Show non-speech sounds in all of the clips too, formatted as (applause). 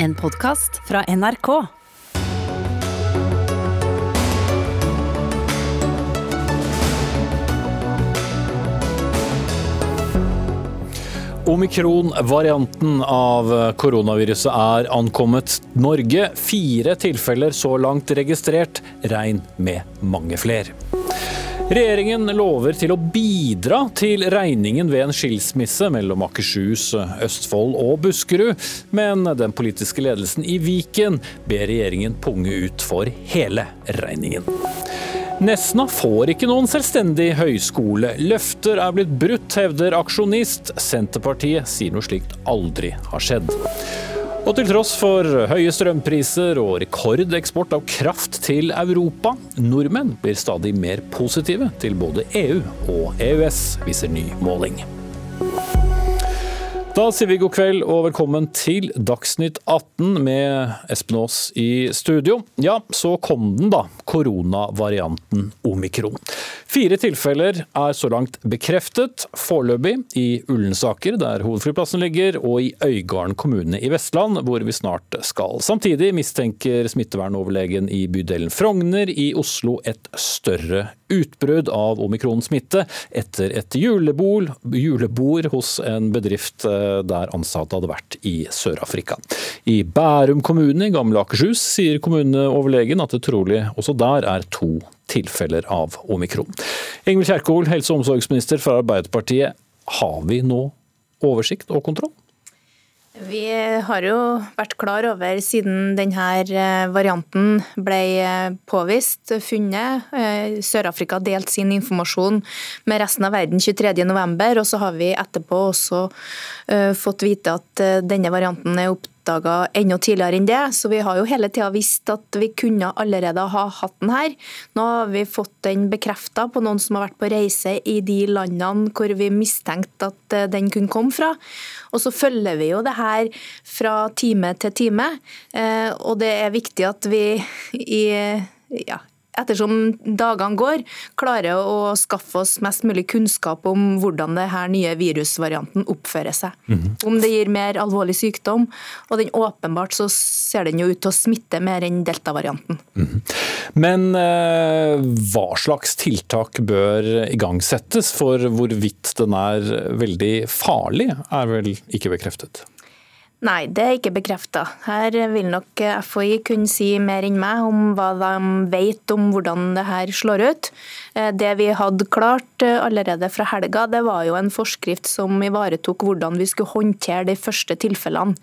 En podkast fra NRK. Omikron-varianten av koronaviruset er ankommet Norge. Fire tilfeller så langt registrert, regn med mange flere. Regjeringen lover til å bidra til regningen ved en skilsmisse mellom Akershus, Østfold og Buskerud, men den politiske ledelsen i Viken ber regjeringen punge ut for hele regningen. Nesna får ikke noen selvstendig høyskole. Løfter er blitt brutt, hevder aksjonist. Senterpartiet sier noe slikt aldri har skjedd. Og til tross for høye strømpriser og rekordeksport av kraft til Europa, nordmenn blir stadig mer positive til både EU og EØS, viser ny måling. Da sier vi god kveld og velkommen til Dagsnytt 18 med Espen Aas i studio. Ja, så kom den da, koronavarianten omikron. Fire tilfeller er så langt bekreftet, foreløpig i Ullensaker, der hovedflyplassen ligger, og i Øygarden kommune i Vestland, hvor vi snart skal. Samtidig mistenker smittevernoverlegen i bydelen Frogner i Oslo et større utbrudd av omikron-smitte etter et julebord, julebord hos en bedrift eh, der ansatte hadde vært i Sør-Afrika. I Bærum kommune i Gamle Akershus sier kommuneoverlegen at det trolig også der er to tilfeller av omikron. Ingvild Kjerkol, helse- og omsorgsminister fra Arbeiderpartiet. Har vi nå oversikt og kontroll? Vi har jo vært klar over siden denne eh, varianten ble eh, påvist, funnet. Eh, Sør-Afrika delte sin informasjon med resten av verden 23.11, og så har vi etterpå også fått vite at denne varianten er opptatt oppdaga enda tidligere enn det. Så vi har jo hele tida visst at vi kunne allerede ha hatt den her. Nå har vi fått den bekrefta på noen som har vært på reise i de landene hvor vi mistenkte at eh, den kunne komme fra. Og så følger vi jo det her fra time til time. Eh, og det er viktig at vi i ja, ettersom dagene går, klarer å skaffe oss mest mulig kunnskap om hvordan denne nye virusvarianten oppfører seg. Mm -hmm. Om det gir mer alvorlig sykdom, og den åpenbart så ser den jo ut til å smitte mer enn delta-varianten. Mm -hmm. Men eh, hva slags tiltak bør igangsettes for hvorvidt den er veldig farlig, er vel ikke bekreftet? Nei, det er ikke bekrefta. Her vil nok FHI kunne si mer enn meg om hva de vet om hvordan det her slår ut. Eh, det vi hadde klart eh, allerede fra helga, det var jo en forskrift som ivaretok hvordan vi skulle håndtere de første tilfellene.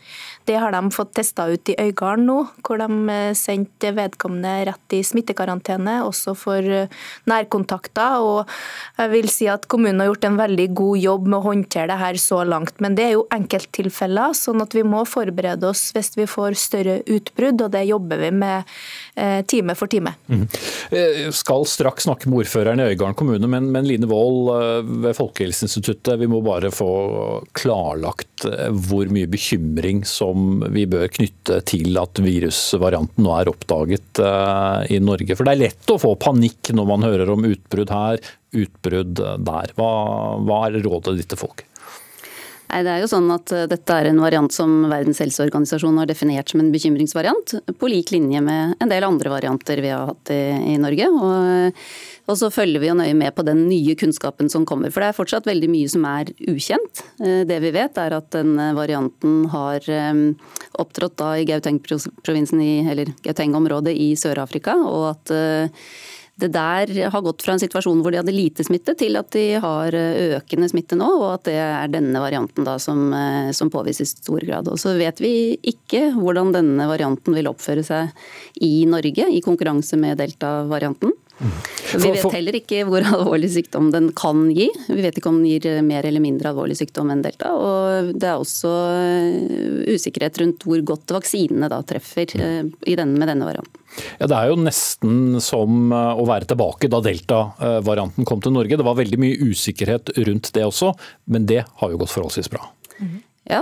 Det har de fått testa ut i Øygarden nå, hvor de eh, sendte vedkommende rett i smittekarantene, også for nærkontakter. Og jeg vil si at kommunen har gjort en veldig god jobb med å håndtere det her så langt. Men det er jo enkelttilfeller, sånn at vi må forberede oss hvis vi får større utbrudd, og det jobber vi med eh, time for time. Mm. Skal straks snakke med ordføreren i Øygarden kommune, men, men Line Wold eh, ved Folkehelseinstituttet, vi må bare få klarlagt hvor mye bekymring som vi bør knytte til at virusvarianten nå er oppdaget i Norge. For det er lett å få panikk når man hører om utbrudd her, utbrudd der. Hva, hva er rådet ditt til folk? Nei, det er jo sånn at eh, Dette er en variant som Verdens helseorganisasjon har definert som en bekymringsvariant, på lik linje med en del andre varianter vi har hatt i, i Norge. Og, og, så følger vi jo nøye med på den nye kunnskapen som kommer. For det er fortsatt veldig mye som er ukjent. Eh, det vi vet er at den varianten har eh, opptrådt da i Gauteng-provinsen, eller Gauteng-området i Sør-Afrika, og at det der har gått fra en situasjon hvor de hadde lite smitte, til at de har eh, økende smitte nå, og at det er denne varianten da som, eh, som påvises i stor grad. Og så vet vi ikke hvordan denne varianten vil oppføre seg i Norge i konkurranse med delta-varianten. Vi vet heller ikke hvor (laughs) alvorlig sykdom den kan gi. Vi vet ikke om den gir mer eller mindre alvorlig sykdom enn delta. Og det er også eh, usikkerhet rundt hvor godt vaksinene da treffer denne, med denne varianten. Ja, Det er jo nesten som eh, å være tilbake da delta-varianten kom til Norge. Det var veldig mye usikkerhet rundt det også, men det har jo gått forholdsvis bra. Ja,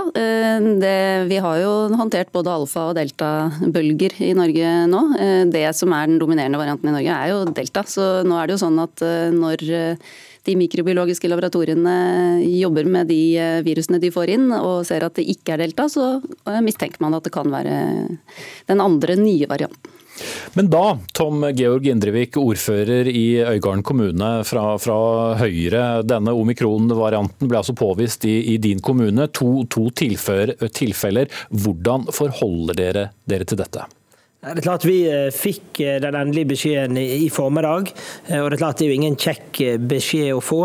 det, vi har jo håndtert både alfa- og delta-bølger i Norge nå. Det som er den dominerende varianten i Norge er jo delta. Så nå er det jo sånn at når de mikrobiologiske laboratoriene jobber med de virusene de får inn, og ser at det ikke er delta, så mistenker man at det kan være den andre nye varianten. Men da, Tom Georg Indrevik, ordfører i Øygarden kommune fra, fra Høyre. Denne omikron-varianten ble altså påvist i, i din kommune. To, to tilfeller. Hvordan forholder dere dere til dette? Det er klart Vi eh, fikk eh, den endelige beskjeden i formiddag. Eh, og Det er klart det er jo ingen kjekk beskjed å få.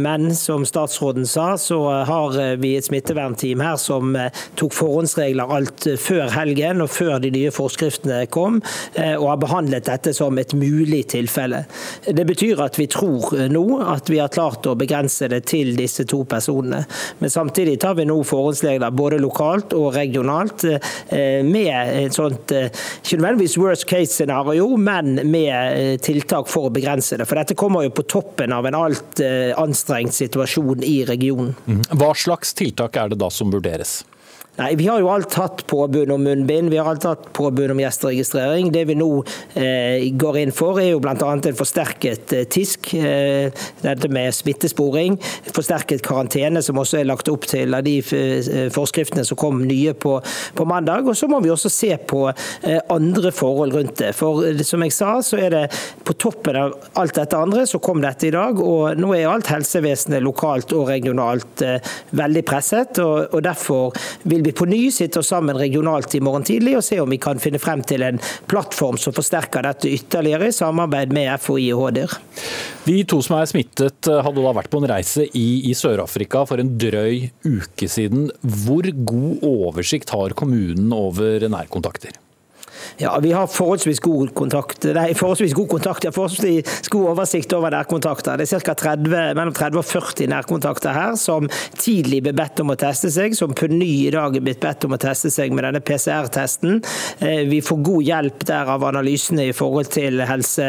Men som statsråden sa, så har vi et smittevernteam her som tok forhåndsregler alt før helgen og før de nye forskriftene kom, og har behandlet dette som et mulig tilfelle. Det betyr at vi tror nå at vi har klart å begrense det til disse to personene. Men samtidig tar vi nå forhåndsregler både lokalt og regionalt med et sånt ikke nødvendigvis worst case-scenario, men med eh, tiltak for å begrense det. For dette kommer jo på toppen av en alt eh, anstrengt situasjon i regionen. Mhm. Hva slags tiltak er det da som vurderes? Nei, Vi har jo alt hatt påbud om munnbind, vi har alt hatt påbud om gjesteregistrering. Det vi nå eh, går inn for, er jo bl.a. en forsterket eh, TISK, eh, dette med smittesporing. Forsterket karantene, som også er lagt opp til av de eh, forskriftene som kom nye på, på mandag. Og så må vi også se på eh, andre forhold rundt det. For eh, som jeg sa, så er det på toppen av alt dette andre, så kom dette i dag. Og nå er alt helsevesenet lokalt og regionalt veldig presset. og, og derfor vil vi vi på ny sitter sammen regionalt i morgen tidlig og ser om vi kan finne frem til en plattform som forsterker dette ytterligere, i samarbeid med FHI og HDR. De to som er smittet, eh, hadde da vært på en reise i, i Sør-Afrika for en drøy uke siden. Hvor god oversikt har kommunen over nærkontakter? Ja, Vi har forholdsvis god kontakt, nei, forholdsvis god kontakt, ja, forholdsvis god oversikt over nærkontakter. Det er ca. 30, mellom 30 og 40 nærkontakter her som tidlig ble bedt om å teste seg, som på ny i dag er blitt bedt om å teste seg med denne PCR-testen. Eh, vi får god hjelp der av analysene i forhold til Helse,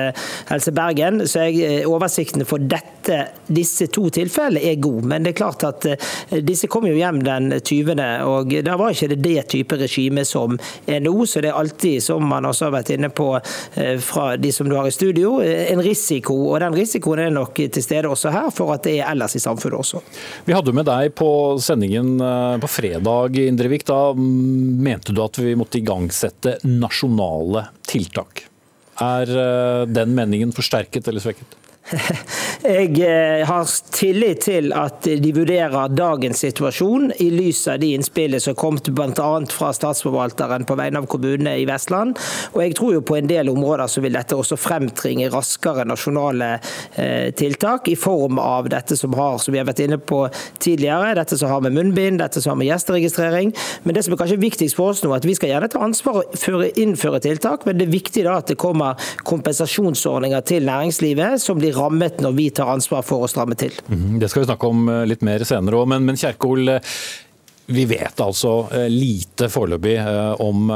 Helse Bergen. Så jeg, eh, oversikten for dette, disse to tilfellene er god. Men det er klart at eh, disse kom jo hjem den 20., og da var ikke det det type regime som er nå. så det er alltid som man også har vært inne på eh, fra de som du har i studio, eh, en risiko. Og den risikoen er nok til stede også her, for at det er ellers i samfunnet også. Vi hadde med deg på sendingen eh, på fredag, Indrevik. Da mente du at vi måtte igangsette nasjonale tiltak. Er den meningen forsterket eller svekket? Jeg eh, har tillit til at de vurderer dagens situasjon i lys av de innspillene som kom bl.a. fra statsforvalteren på vegne av kommunene i Vestland. Og jeg tror jo på en del områder så vil dette også fremtringe raskere nasjonale eh, tiltak, i form av dette som har, som vi har vært inne på tidligere, dette som har med munnbind, dette som har med gjesteregistrering. Men det som er kanskje viktigst for oss nå, at vi skal gjerne ta ansvar og innføre tiltak, men det er viktig da at det kommer kompensasjonsordninger til næringslivet som blir rammet når vi tar ansvar for å stramme til. Mhm, det skal vi snakke om eh, litt mer senere òg, men, men Kjerkol. Eh, vi vet altså eh, lite foreløpig om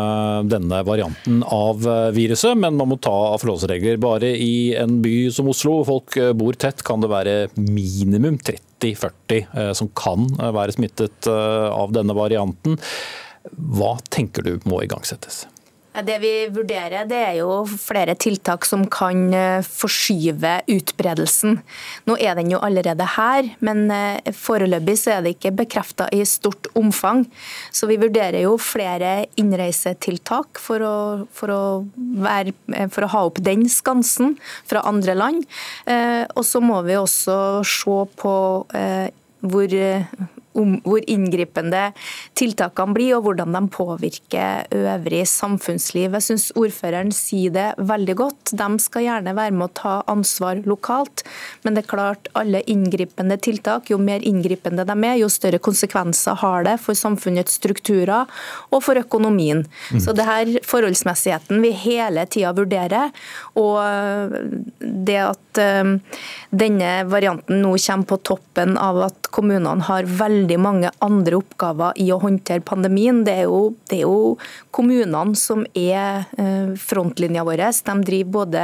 denne varianten av viruset, men man må ta forholdsregler. Bare i en by som Oslo, folk bor tett, kan det være minimum 30-40 som kan være smittet av denne varianten. Hva tenker du må igangsettes? Det vi vurderer, det er jo flere tiltak som kan eh, forskyve utbredelsen. Nå er den jo allerede her, men eh, foreløpig så er det ikke bekrefta i stort omfang. Så vi vurderer jo flere innreisetiltak for å, for å, være, eh, for å ha opp den skansen fra andre land. Og så må vi også se på hvor om hvor inngripende tiltakene blir, og hvordan de påvirker øvrig samfunnsliv. Jeg syns ordføreren sier det veldig godt. De skal gjerne være med å ta ansvar lokalt, men det er klart alle inngripende tiltak, jo mer inngripende de er, jo større konsekvenser har det for samfunnets strukturer og for økonomien. Mm. Så det her forholdsmessigheten vi hele tida vurderer, og det at at denne varianten nå kommer på toppen av at kommunene har veldig mange andre oppgaver i å håndtere pandemien. Det er jo, det er jo kommunene som er frontlinja vår. De driver både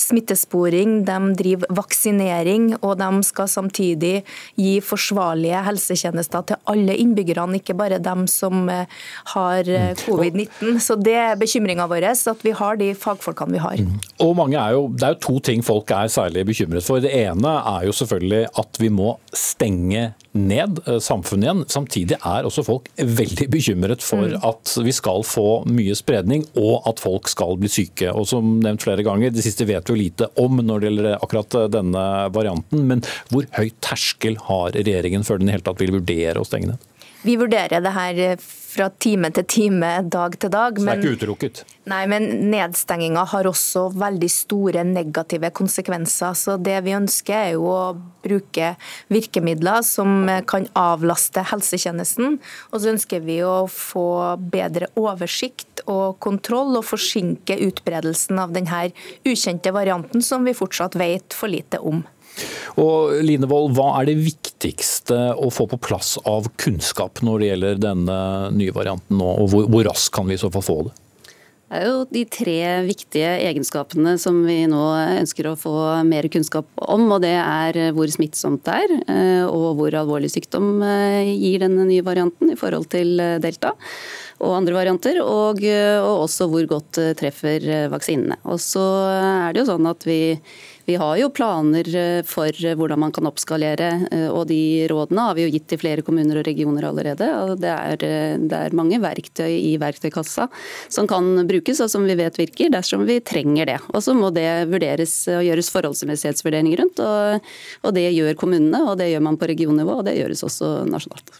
smittesporing, de driver vaksinering, og de skal samtidig gi forsvarlige helsetjenester til alle innbyggerne, ikke bare dem som har covid-19. Så Det er bekymringa vår, at vi har de fagfolkene vi har. Og mange er jo, Det er jo to ting folk er særlig bekymret for. Det ene er jo selvfølgelig at vi må stenge ned eh, samfunnet igjen. Samtidig er også folk veldig bekymret for mm. at vi skal få mye spredning og at folk skal bli syke. Og som nevnt flere ganger, Det siste vet vi lite om når det gjelder akkurat denne varianten. Men hvor høy terskel har regjeringen før den i hele tatt vil vurdere å stenge ned? Vi vurderer det her fra time til time, dag til dag. Så det er ikke utelukket? Nei, men nedstenginga har også veldig store negative konsekvenser. Så det vi ønsker er jo å bruke virkemidler som kan avlaste helsetjenesten. Og så ønsker vi å få bedre oversikt og kontroll, og forsinke utbredelsen av denne ukjente varianten som vi fortsatt vet for lite om. Og Linevold, Hva er det viktigste å få på plass av kunnskap når det gjelder denne nye varianten nå, og hvor, hvor raskt kan vi i så fall få det? Det er jo de tre viktige egenskapene som vi nå ønsker å få mer kunnskap om. og Det er hvor smittsomt det er, eh, og hvor alvorlig sykdom eh, gir denne nye varianten i forhold til eh, delta og andre varianter. Og, og også hvor godt treffer vaksinene. Og så er det jo sånn at vi vi har jo planer eh, for eh, hvordan man kan oppskalere, eh, og de rådene har vi jo gitt til flere kommuner og regioner allerede. og Det er, det er mange verktøy i verktøykassa som kan brukes, og som vi vet virker, dersom vi trenger det. Og Så må det vurderes og gjøres forholdsmessighetsvurderinger rundt, og, og det gjør kommunene, og det gjør man på regionnivå, og det gjøres også nasjonalt.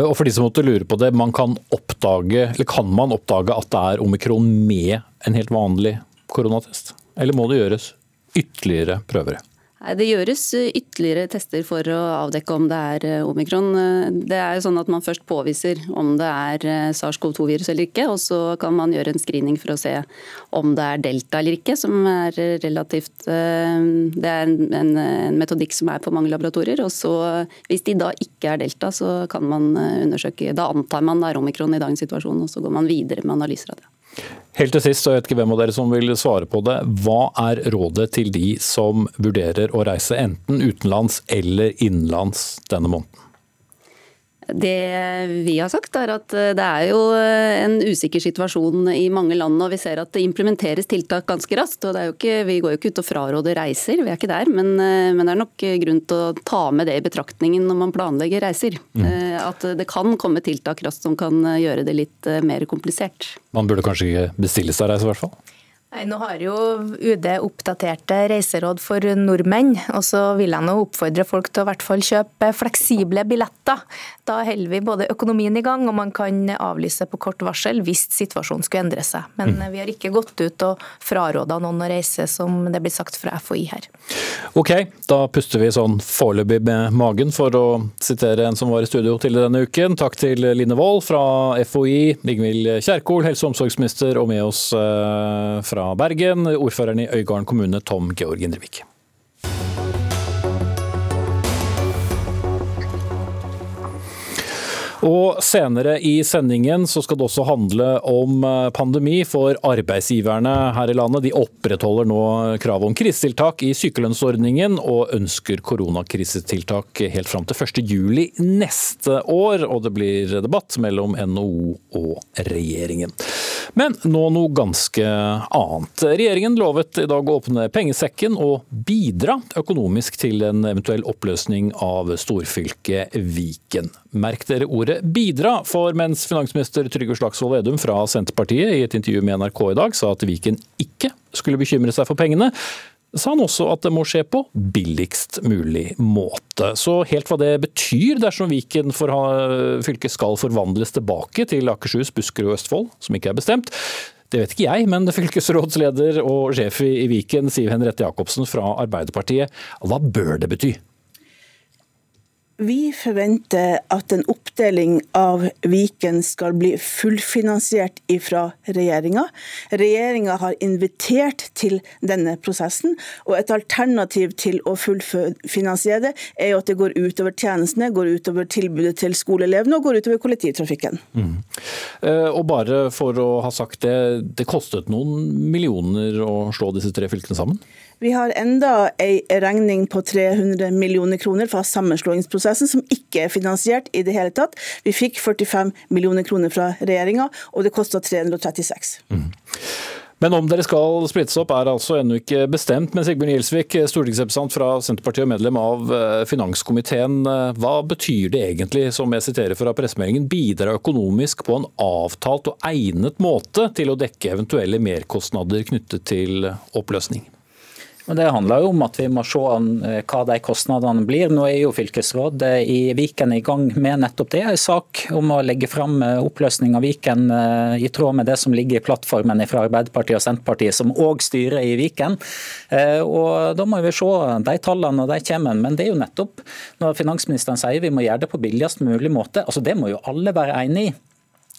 Og for de som måtte lure på det, man kan, oppdage, kan man oppdage at det er omikron med en helt vanlig koronatest? Eller må det gjøres ytterligere prøver? Det gjøres eh, ytterligere tester for å avdekke om det er eh, omikron. Eh, det er jo sånn at Man først påviser om det er SARS-CoV-2-virus eller ikke, og så kan man gjøre en screening for å se om det er delta eller ikke. som er relativt, Det er en, en metodikk som er på mange laboratorier. og så Hvis de da ikke er delta, så kan man undersøke. Da antar man det er omikron i dagens situasjon, og så går man videre med analyser av det. Helt til sist, og jeg vet ikke hvem av dere som vil svare på det. Hva er rådet til de som vurderer å reise enten utenlands eller innenlands denne måneden? Det vi har sagt er at eh, det er jo eh, en usikker situasjon i mange land, og vi ser at det implementeres tiltak ganske raskt. og ikke, Vi går jo ikke ut og fraråder reiser, vi er ikke der. Men, eh, men, det er nok grunn til å ta med det i betraktningen når man planlegger reiser. Mm. At det kan komme tiltak raskt som kan gjøre det litt mer komplisert. Man burde kanskje ikke bestille seg reise, i hvert fall? Nei, Nå har jo UD oppdaterte reiseråd for nordmenn, og så vil jeg nå oppfordre folk til å i hvert fall kjøpe fleksible billetter. Da holder vi både økonomien i gang, og man kan avlyse på kort varsel hvis situasjonen skulle endre seg. Men mm. vi har ikke gått ut og fraråda noen å reise, som det blir sagt fra FHI her. Ok, da puster vi sånn foreløpig med magen, for å sitere en som var i studio til denne uken. Takk til Line Wold fra FHI, Ingvild Kjerkol, helse- og omsorgsminister, og med oss eh, fra fra Bergen, ordføreren i Øygarden kommune, Tom Georg Indrevik. Og Senere i sendingen så skal det også handle om eh, pandemi, for arbeidsgiverne her i landet de opprettholder nå kravet om krisetiltak i sykelønnsordningen, og ønsker koronakrisetiltak helt fram til 1.7 neste år. Og det blir debatt mellom NHO og regjeringen. Men nå noe ganske annet. Regjeringen lovet i dag å åpne pengesekken og bidra økonomisk til en eventuell oppløsning av storfylket Viken. Merk dere ordet 'bidra', for mens finansminister Trygve Slagsvold Vedum fra Senterpartiet i et intervju med NRK i dag sa at Viken ikke skulle bekymre seg for pengene, sa han også at det må skje på billigst mulig måte. Så helt hva det betyr dersom Viken for fylke skal forvandles tilbake til Akershus, Buskerud og Østfold, som ikke er bestemt, det vet ikke jeg, men fylkesrådsleder og sjef i Viken, Siv Henriette Jacobsen fra Arbeiderpartiet, hva bør det bety? Vi forventer at en oppdeling av Viken skal bli fullfinansiert fra regjeringa. Regjeringa har invitert til denne prosessen, og et alternativ til å fullfinansiere det, er jo at det går utover tjenestene, går utover tilbudet til skoleelevene og går utover kollektivtrafikken. Mm. Eh, og bare for å ha sagt det, det kostet noen millioner å slå disse tre fylkene sammen? Vi har enda ei regning på 300 millioner kroner fra sammenslåingsprosessen, som ikke er finansiert i det hele tatt. Vi fikk 45 millioner kroner fra regjeringa, og det kosta 336. Mm. Men om dere skal splittes opp er altså ennå ikke bestemt. Men Sigbjørn Gjelsvik, stortingsrepresentant fra Senterpartiet og medlem av eh, finanskomiteen. Eh, hva betyr det egentlig, som jeg siterer fra pressemeldingen, bidra økonomisk på en avtalt og egnet måte til å dekke eventuelle merkostnader knyttet til oppløsning? Og Det handler jo om at vi må se eh, hva de kostnadene blir. Nå er jo fylkesrådet i Viken i gang med nettopp det. En sak om å legge fram eh, oppløsning av Viken eh, i tråd med det som ligger i plattformen fra Arbeiderpartiet og Senterpartiet, som òg styrer i Viken. Og Da må vi se de tallene når de kommer. Men det er jo nettopp når finansministeren sier vi må gjøre det på billigst mulig måte. altså Det må jo alle være enig i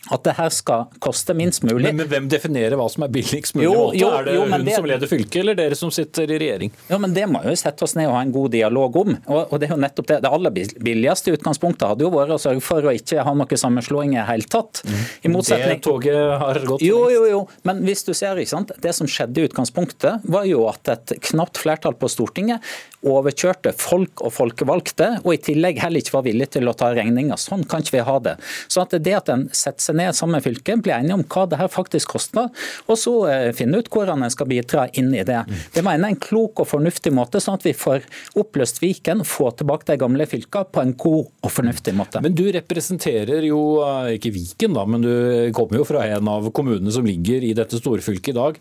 at det her skal koste minst mulig. Men, men hvem definerer hva som er billigst mulig jo, måte? Jo, er det jo, hun det... som leder fylket, eller dere som sitter i regjering? Jo, men Det må jo sette oss ned og ha en god dialog om. Og, og Det er jo nettopp det. Det aller billigste utgangspunktet hadde jo vært å sørge for å ikke ha noen sammenslåing i hele tatt. Mm. I motsetning... Det toget har gått Jo, jo, jo. Men hvis du ser, ikke sant? det som skjedde i utgangspunktet, var jo at et knapt flertall på Stortinget overkjørte folk og folkevalgte, og i tillegg heller ikke var villig til å ta regninga. Sånn kan ikke vi ha det. Så at det at en setter seg ned med fylket, bli enige om hva det her faktisk koster, og så eh, finne ut hvordan en skal bidra inn i det. Det mener jeg er en klok og fornuftig måte, sånn at vi får oppløst Viken, få tilbake de gamle fylkene på en god og fornuftig måte. Men du representerer jo eh, ikke Viken, da, men du kommer jo fra en av kommunene som ligger i dette storfylket i dag.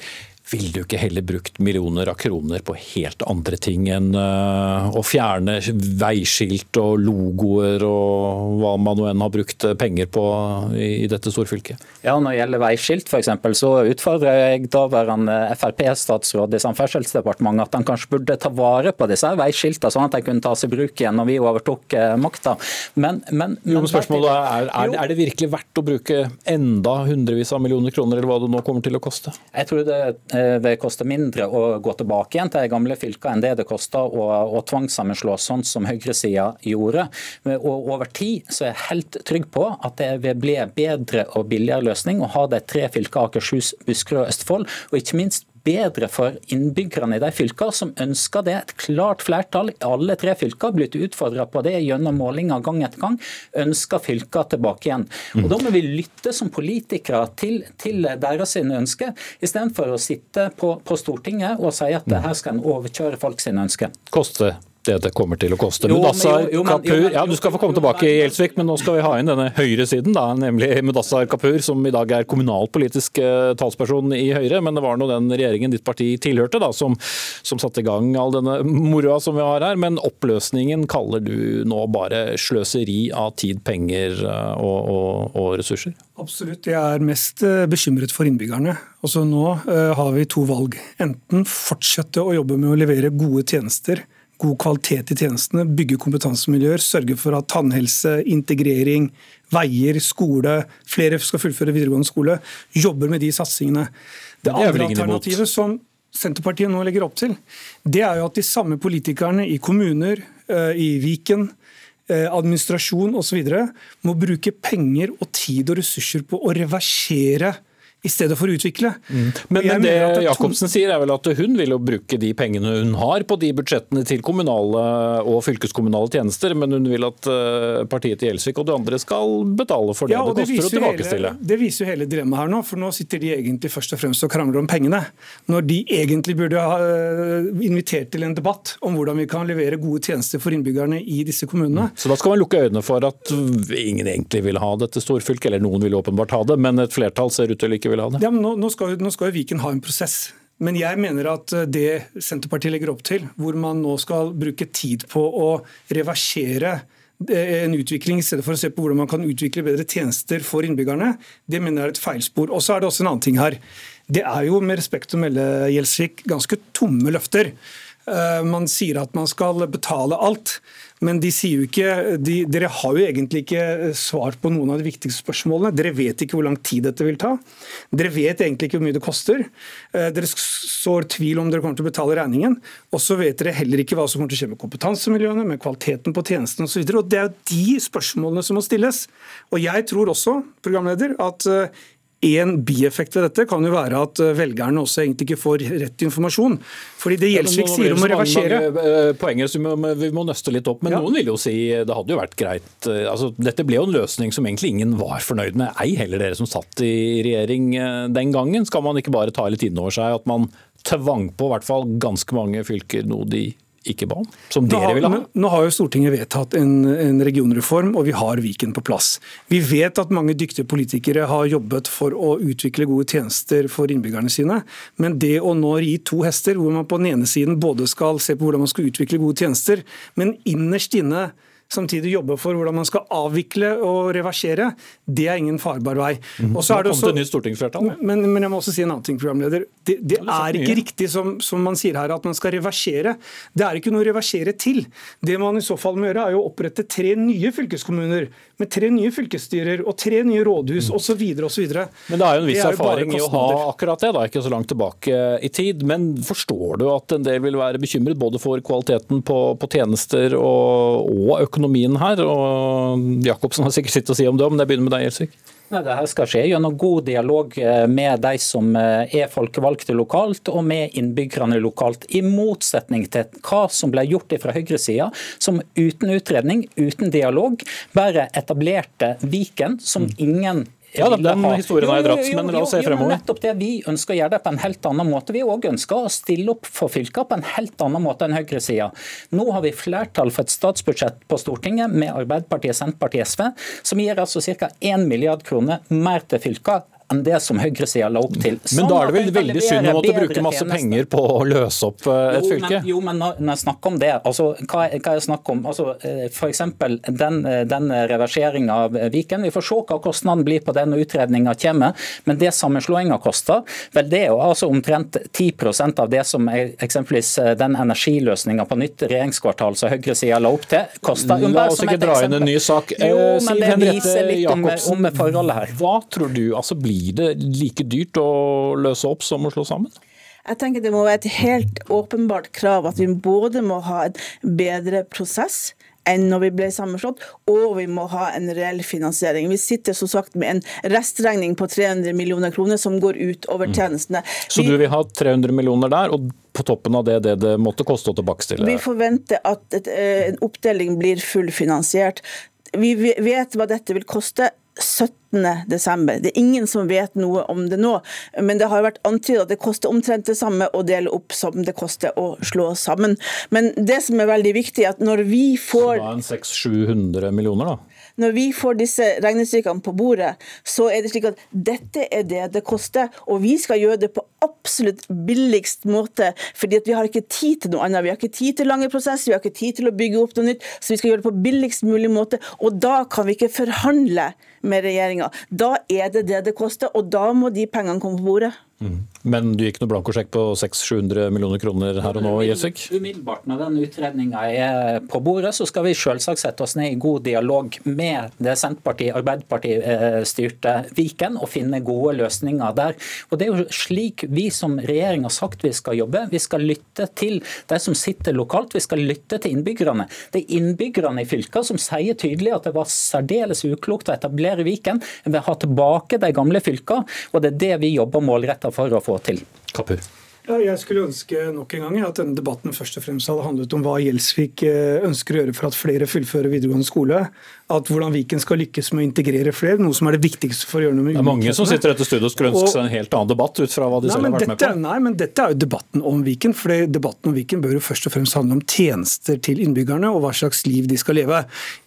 Ville du ikke heller brukt millioner av kroner på helt andre ting enn uh, å fjerne veiskilt og logoer og hva man nå enn har brukt penger på i, dette storfylket? Ja, Når det gjelder veiskilt f.eks., så utfordrer jeg daværende Frp-statsråd i Samferdselsdepartementet at han kanskje burde ta vare på disse veiskiltene, sånn at de kunne tas i bruk igjen når vi overtok uh, makta. Men, men, men, jo, men spørsmålet er, er, er, det virkelig verdt å bruke enda hundrevis av millioner kroner, eller hva det nå kommer til å koste? Jeg tror det Eh, det koster mindre å gå tilbake igjen til de gamle fylkene enn det det koster å, å tvangssammenslå, sånn som høyresida gjorde. Og over tid så er jeg helt trygg på at det vil bli bedre og billigere løsning å ha de tre fylkene Akershus, Buskerud og Østfold, og ikke minst bedre for innbyggerne i de fylkene som ønsker det. Et klart flertall i alle tre fylker blitt utfordra på det gjennom målinger gang etter gang. Ønsker fylkene tilbake igjen. Og Da må vi lytte som politikere til, til deres ønsker, istedenfor å sitte på, på, Stortinget og si at her skal en overkjøre folk sine ønsker. Koste det det kommer til å koste. Mudassar Kapur, ja, Du skal få komme tilbake i Gjelsvik, men nå skal vi ha inn denne høyresiden, da, nemlig Mudassar Kapur, som i dag er kommunalpolitisk eh, talsperson i Høyre. Men det var nå den regjeringen ditt parti tilhørte da, som, som satte i gang all denne moroa som vi har her. Men oppløsningen kaller du nå bare sløseri av tid, penger eh, og, og, og ressurser? Absolutt. Jeg er mest eh, bekymret for innbyggerne. Altså Nå har vi to valg. Enten fortsette å jobbe med å levere gode tjenester god kvalitet i tjenestene, bygge kompetansemiljøer, sørge for at tannhelse, integrering, veier, skole, flere skal fullføre videregående skole, jobber med de satsingene. Det andre alternativet som Senterpartiet nå legger opp til, det er jo at de samme politikerne i kommuner, eh, i Viken, eh, administrasjon osv. må bruke penger og tid og ressurser på å reversere i stedet for å utvikle. Mm. Men, men det, det Jacobsen sier er vel at hun vil jo bruke de pengene hun har på de budsjettene til kommunale og fylkeskommunale tjenester, men hun vil at eh, partiet til Gjelsvik og de andre skal betale for det ja, det, det koster å tilbakestille. Hele, det viser jo hele dilemmaet her nå, for nå sitter de egentlig først og fremst og krangler om pengene. Når de egentlig burde ha eh, invitert til en debatt om hvordan vi kan levere gode tjenester for innbyggerne i disse kommunene. Så da skal man lukke øynene for at ingen egentlig vil ha dette storfylket, eller noen vil åpenbart ha det, men et flertall ser ut til vil ha det? Ja, nå, nå, skal, nå skal jo Viken ha en prosess. Men jeg mener at eh, det Senterpartiet legger opp til, hvor man nå skal bruke tid på å reversere eh, en utvikling i stedet for å se på hvordan man kan utvikle bedre tjenester for innbyggerne, det mener jeg er et feilspor. Og så er det også en annen ting her. Det er jo med respekt å melde Gjelsvik ganske tomme løfter. Eh, man sier at man skal betale alt, men de sier jo ikke de, Dere har jo egentlig ikke svar på noen av de viktigste spørsmålene. Dere vet ikke hvor lang tid dette vil ta. Dere vet egentlig ikke hvor mye det koster. Eh, dere sår tvil om dere kommer til å betale regningen. Og så vet dere heller ikke hva som kommer til å skje med kompetansemiljøene, med kvaliteten på tjenesten osv. Det er jo de spørsmålene som må stilles. Og jeg tror også, programleder, at eh, en bieffekt ved dette kan jo være at eh, velgerne også egentlig ikke får rett informasjon. Fordi det Gjelsvik sier om å reversere eh, Poenget som vi må nøste litt opp, men ja. noen vil jo si det hadde jo vært greit eh, altså, Dette ble jo en løsning som egentlig ingen var fornøyd med, ei heller dere som satt i regjering den gangen. Skal man ikke bare ta litt inn over seg at man tvang på i hvert fall ganske mange fylker noe de ikke ba om? Som dere ville ha? Nå har jo Stortinget vedtatt en, en, regionreform, og vi har Viken på plass. Vi vet at mange dyktige politikere har jobbet for å utvikle gode tjenester for innbyggerne sine. Men det å nå ri to hester, hvor man på den ene siden både skal se på hvordan man skal utvikle gode tjenester, men innerst inne samtidig jobbe for hvordan man skal avvikle og reversere, det er ingen farbar vei. Mm. Og så er det også, nytt stortingsflertall. Men, men, jeg må også si en annen ting, programleder. Det, det er ikke riktig som, som, man sier her, at man skal reversere. Det er ikke noe å reversere til. Det man i så fall må gjøre, er å opprette tre nye fylkeskommuner med tre nye fylkesstyrer og tre nye rådhus mm. osv. osv. Men det er jo en viss erfaring i å ha akkurat det, da, ikke så langt tilbake i tid. Men forstår du at en del vil være bekymret både for kvaliteten på, på tjenester og, og økonomien her. og Jacobsen har sikkert sitt å si om det, men jeg begynner med deg, Gjelsvik. Nei, det her skal skje gjennom god dialog eh, med de som eh, er folkevalgte lokalt, og med innbyggerne lokalt. I motsetning til hva som ble gjort fra høyresida, som uten utredning, uten dialog, bare etablerte Viken, som mm. ingen ja, den historien har jeg dratt, men la oss se fremover. nettopp det. Vi ønsker å gjøre det på en helt annen måte. Vi òg ønsker å stille opp for fylkene på en helt annen måte enn høyresida. Nå har vi flertall for et statsbudsjett på Stortinget med Arbeiderpartiet, Senterpartiet, SV, som gir altså ca. 1 milliard kroner mer til fylker enn det som høyresida la opp til. Sånn men da er det vel veldig synd å måtte bruke masse tjenester. penger på å løse opp et et fylke? Men, jo, men når, jeg snakker om det, altså, hva, hva jeg snakker om? Altså, eh, F.eks. den, eh, den reverseringa av Viken. Vi får se hva kostnaden blir på den når utredninga kommer. Men det sammenslåinga koster, vel det er jo altså omtrent 10 av det som er, eksempelvis den energiløsninga på nytt regjeringskvartal som høyresida la opp til, koster. La oss ikke dra inn en ny sak. Jo, men det viser litt om, om forholdet her. Hva tror du altså blir blir det like dyrt å løse opp som å slå sammen? Jeg tenker Det må være et helt åpenbart krav at vi både må ha en bedre prosess, enn når vi ble sammenslått, og vi må ha en reell finansiering. Vi sitter som sagt med en restregning på 300 millioner kroner som går ut over mm. tjenestene. Så du vil ha 300 millioner der, og på toppen av det det, det måtte koste å tilbakestille? Vi forventer at et, eh, en oppdeling blir fullfinansiert. Vi vet hva dette vil koste. 70 18.12. Det er ingen som vet noe om det nå, men det har vært antydet at det koster omtrent det samme å dele opp som det koster å slå sammen. Men det som er veldig viktig, er at når vi får Så da en 600-700 millioner, da? Når vi får disse regnestykkene på bordet, så er det slik at dette er det det koster, og vi skal gjøre det på absolutt billigst måte, fordi at vi har ikke tid til noe annet. Vi har ikke tid til lange prosesser, vi har ikke tid til å bygge opp noe nytt, så vi skal gjøre det på billigst mulig måte. Og da kan vi ikke forhandle med regjeringa da er det det det koster, og da må de pengene komme på bordet. Mm. Men du gikk noe blankosjekk på 600-700 millioner kroner her og nå, Gjelsvik? Umiddelbart når den utredninga er på bordet, så skal vi selvsagt sette oss ned i god dialog med det Senterpartiet, Arbeiderpartiet styrte Viken, og finne gode løsninger der. Og Det er jo slik vi som regjering har sagt vi skal jobbe. Vi skal lytte til de som sitter lokalt, vi skal lytte til innbyggerne. Det er innbyggerne i fylka som sier tydelig at det var særdeles uklokt å etablere Viken. Vi vil ha tilbake de gamle fylka, og det er det vi jobber målretta for å få til. Kapu. Ja, jeg skulle ønske nok en gang at denne debatten først og fremst hadde handlet om hva Gjelsvik eh, ønsker å gjøre for at flere fullfører videregående skole at hvordan Viken skal lykkes med å integrere flere, noe som er det viktigste for å gjøre noe med Det er mange som sitter etter studio og skulle ønske seg en helt annen debatt ut fra hva de nei, selv har vært dette, med på. Nei, men dette er jo debatten om Viken. For debatten om Viken bør jo først og fremst handle om tjenester til innbyggerne og hva slags liv de skal leve.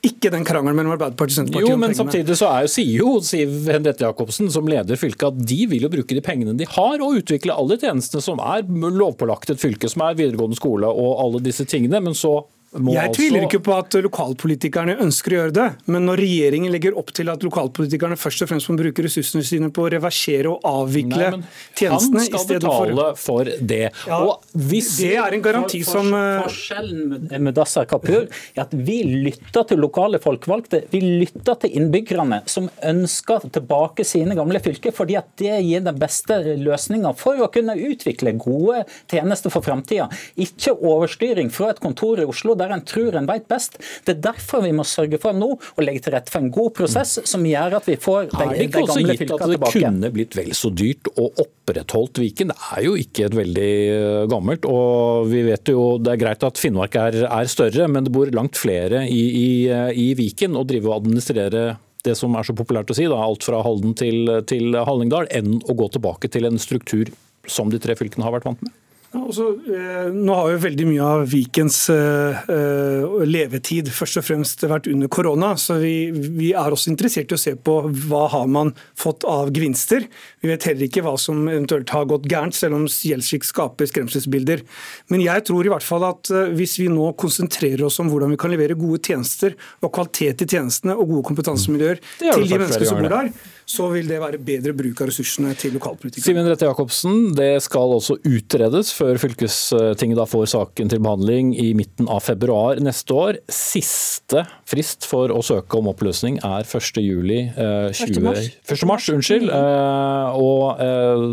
Ikke den krangelen mellom Arbeiderpartiet og Senterpartiet. Jo, men samtidig så er jo, sier jo Siv Henriette Jacobsen, som leder fylket, at de vil jo bruke de pengene de har, og utvikle alle tjenestene som er lovpålagt et fylke, som er videregående skole og alle disse tingene. Men så Jeg altså tviler ikke på at lokalpolitikerne ønsker å gjøre det, men når regjeringen legger opp til at lokalpolitikerne først og fremst må bruke ressursene sine på å reversere og avvikle Nei, tjenestene Han skal stedet for betale for det. Ja, hvis det er en garanti For- som for- som Forskjellen med, med Dassa Kapur er at vi lytter til lokale folkevalgte. Vi lytter til innbyggerne som ønsker tilbake sine gamle fylker, fordi at det gir den beste løsninga for å kunne utvikle gode tjenester for framtida. Ikke overstyring fra et kontor i Oslo der en tror en vet best. Det er derfor vi må sørge for nå å legge til rette for en god prosess som gjør at vi får de, de gamle gitt at det tilbake. kunne blitt vel så dyrt å opprettholdt Viken? Det er jo ikke et veldig eh, gammelt. Og vi vet jo det er greit at Finnmark er, er større, men det bor langt flere i, i, eh, i Viken. Å drive og administrere det som er så populært å si, da, alt fra Halden til, til Hallingdal, enn å gå tilbake til en struktur som de tre fylkene har vært vant med. Også, eh, nå har jo veldig mye av Vikens eh, eh, levetid først og fremst vært under korona, så vi, vi er også interessert i å se på hva har man fått av gevinster. Vi vet heller ikke hva som eventuelt har gått gærent, selv om Gjelsvik skaper skremselsbilder. Men jeg tror i hvert fall at hvis vi nå konsentrerer oss om hvordan vi kan levere gode tjenester og kvalitet i tjenestene og gode kompetansemiljøer du til de menneskene som bor der, så vil det være bedre bruk av ressursene til lokalpolitikere. Simen Rette Jacobsen, det skal også utredes før fylkestinget da får saken til behandling i midten av februar neste år. Siste frist for å søke om oppløsning er 1. juli eh, 20, 1. mars. 1. mars. Unnskyld. Eh, og eh,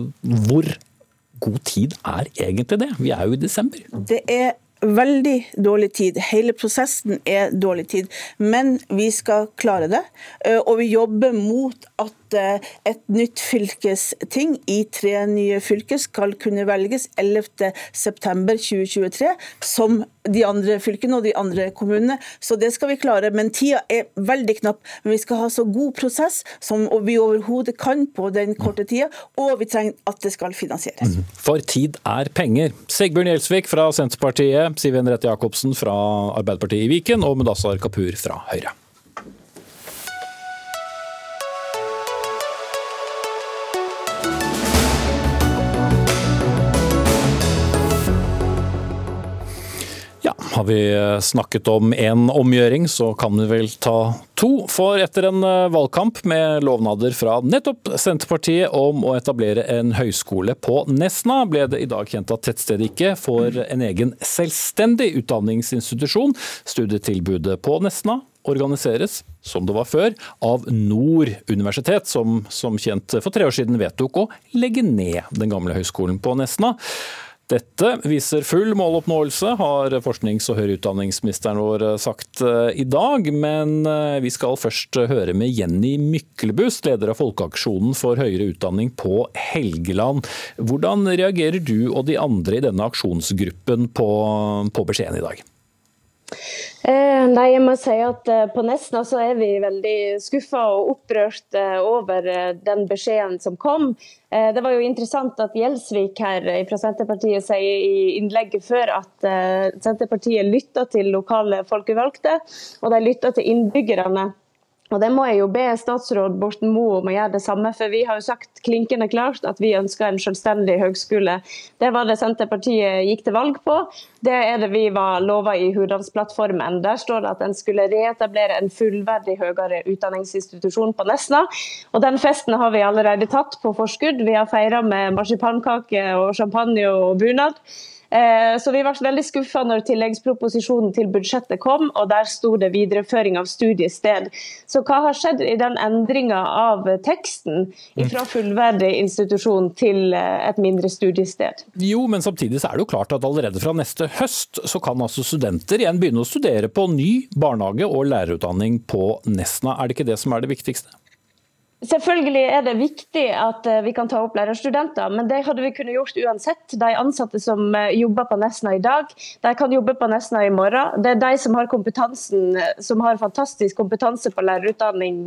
hvor god tid er egentlig det? Vi er jo i desember. Det er veldig dårlig tid. Hele prosessen er dårlig tid. Men vi skal klare det. eh, Og vi jobber mot at eh, et nytt fylkesting i tre nye fylker skal kunne velges 11.9.2023, som de andre fylkene og de andre kommunene. Så det skal vi klare. Men tida er veldig knapp. Men vi skal ha så god prosess som vi overhodet kan på den korte tida, og vi trenger at det skal finansieres. For tid er penger. Sigbjørn Gjelsvik fra Senterpartiet, Siv Henriette Jacobsen fra Arbeiderpartiet i Viken og Mudassar Kapur fra Høyre. Har vi snakket om en omgjøring, så kan vi vel ta to. For etter en eh, valgkamp med lovnader fra nettopp Senterpartiet om å etablere en høyskole på Nesna, ble det i dag kjent at tettstedet ikke får en egen selvstendig utdanningsinstitusjon. Studietilbudet på Nesna organiseres, som det var før, av Nord universitet, som som kjent for tre år siden vedtok å legge ned den gamle høyskolen på Nesna. Dette viser full måloppnåelse, har forsknings- og høyere utdanningsministeren vår sagt eh, i dag. Men eh, vi skal først høre med Jenny Myklebust, leder av Folkeaksjonen for høyere utdanning på Helgeland. Hvordan reagerer du og de andre i denne aksjonsgruppen på, på beskjeden i dag? Eh, nei, jeg må si at eh, På Nesna så er vi veldig skuffa og opprørt eh, over eh, den beskjeden som kom. Eh, det var jo interessant at Gjelsvik her eh, fra Senterpartiet sier i innlegget før at Senterpartiet lytter til lokale folkevalgte, og de lytter til innbyggerne. Og Det må jeg jo be statsråd Borten Moe om å gjøre det samme, for vi har jo sagt klinkende klart at vi ønsker en selvstendig høgskole. Det var det Senterpartiet gikk til valg på. Det er det vi var lova i Hurdalsplattformen. Der står det at en skulle reetablere en fullverdig høyere utdanningsinstitusjon på Nesna. Og Den festen har vi allerede tatt på forskudd. Vi har feira med marsipankake og champagne og bunad. Eh, Så vi ble veldig skuffa når tilleggsproposisjonen til budsjettet kom, og der sto det videreføring av studiested. Så hva har skjedd i den endringa av teksten fra fullverdig institusjon til eh, et mindre studiested? Jo, men samtidig så er det jo klart at allerede fra neste høst så kan altså studenter igjen begynne å studere på ny barnehage- og lærerutdanning på Nesna. Er det ikke det som er det viktigste? Selvfølgelig er det viktig at eh, vi kan ta opp lærerstudenter, men det hadde vi kunnet gjort uansett. De ansatte som eh, jobber på Nesna i dag, de kan jobbe på Nesna i morgen. Det er de som har kompetansen, eh, som har fantastisk kompetanse på lærerutdanning.